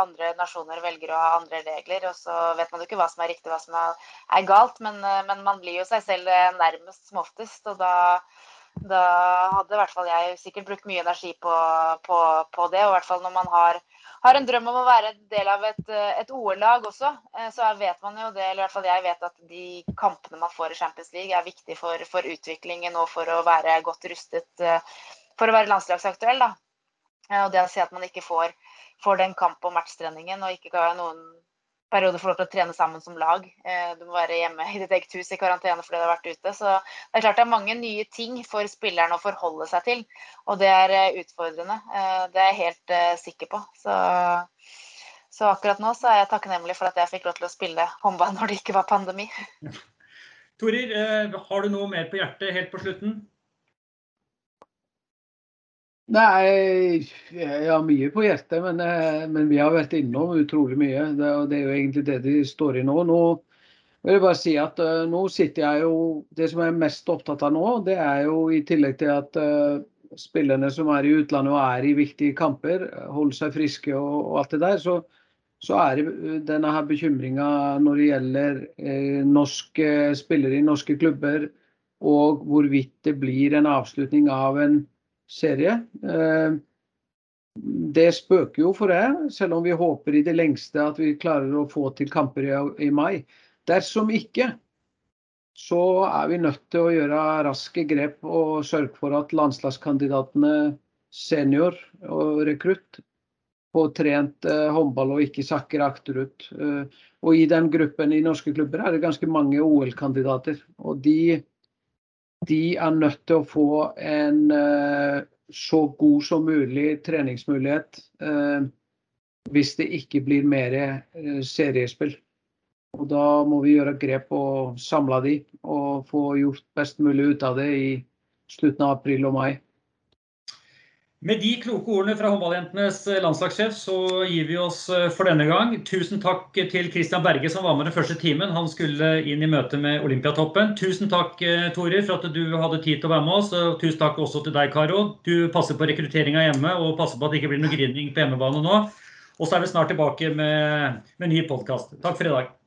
andre nasjoner velger å ha andre regler. Og så vet man jo ikke hva som er riktig, hva som er galt. Men, men man blir jo seg selv nærmest som oftest. Og da da hadde i hvert fall jeg sikkert brukt mye energi på, på, på det. Og i hvert fall når man har, har, en drøm om å være en del av et, et OL-lag også, eh, så vet man jo det, eller i hvert fall jeg vet at de kampene man får i Champions League er viktig for, for utviklingen og for å være godt rustet eh, for å være landslagsaktuell. da. Eh, og det å si at man ikke får, får den kamp- og matchtreningen og ikke har noen periode får lov til å trene sammen som lag. Eh, du må være hjemme i ditt eget hus i karantene fordi du har vært ute. Så det er klart det er mange nye ting for spilleren å forholde seg til. Og det er eh, utfordrende. Eh, det er jeg helt sikker på. Så, så akkurat nå så er jeg takknemlig for at jeg fikk lov til å spille håndball når det ikke var pandemi.
Torir, har du noe mer på hjertet helt på slutten?
Nei, jeg har mye på hjertet, men, eh, men, vi har vært innom utrolig mye. Det, og det er jo egentlig det de står i nå. Nå vil jeg bare si at uh, nå sitter jeg jo Det som jeg er mest opptatt av nå, det er jo i tillegg til at uh, spillerne som er i utlandet og er i viktige kamper, holder seg friske og, og alt det der, så, så er det denne her bekymringa når det gjelder uh, norske spillere i norske klubber, og hvorvidt det blir en avslutning av en serie. Eh, det spøker jo for det, selv om vi håper i det lengste at vi klarer å få til kamper i, mai. Dersom ikke, så er vi nødt til å gjøre raske grep og sørge for at landslagskandidatene senior og rekrutt får trent uh, håndball og ikke sakker akterut. Uh, og i den gruppen i norske klubber er det ganske mange OL-kandidater. Og de, de, er nødt til å få en uh, så god som mulig treningsmulighet hvis det ikke blir mer seriespill. Og da må vi gjøre grep og samle de og få gjort best mulig ut av det i slutten av april og mai.
Med de kloke ordene fra håndballjentenes landslagssjef så gir vi oss eh, for denne gang. Tusen takk til Christian Berge som var med den første timen. Han skulle inn i møte med Olympiatoppen. Tusen takk Tore, for at du hadde tid til å være med oss. Og tusen takk også til deg, Karo. Du passer på rekrutteringa hjemme og passer på at det ikke blir noe grining på hjemmebane nå. Og så er vi snart tilbake med, med ny podkast. Takk for i dag.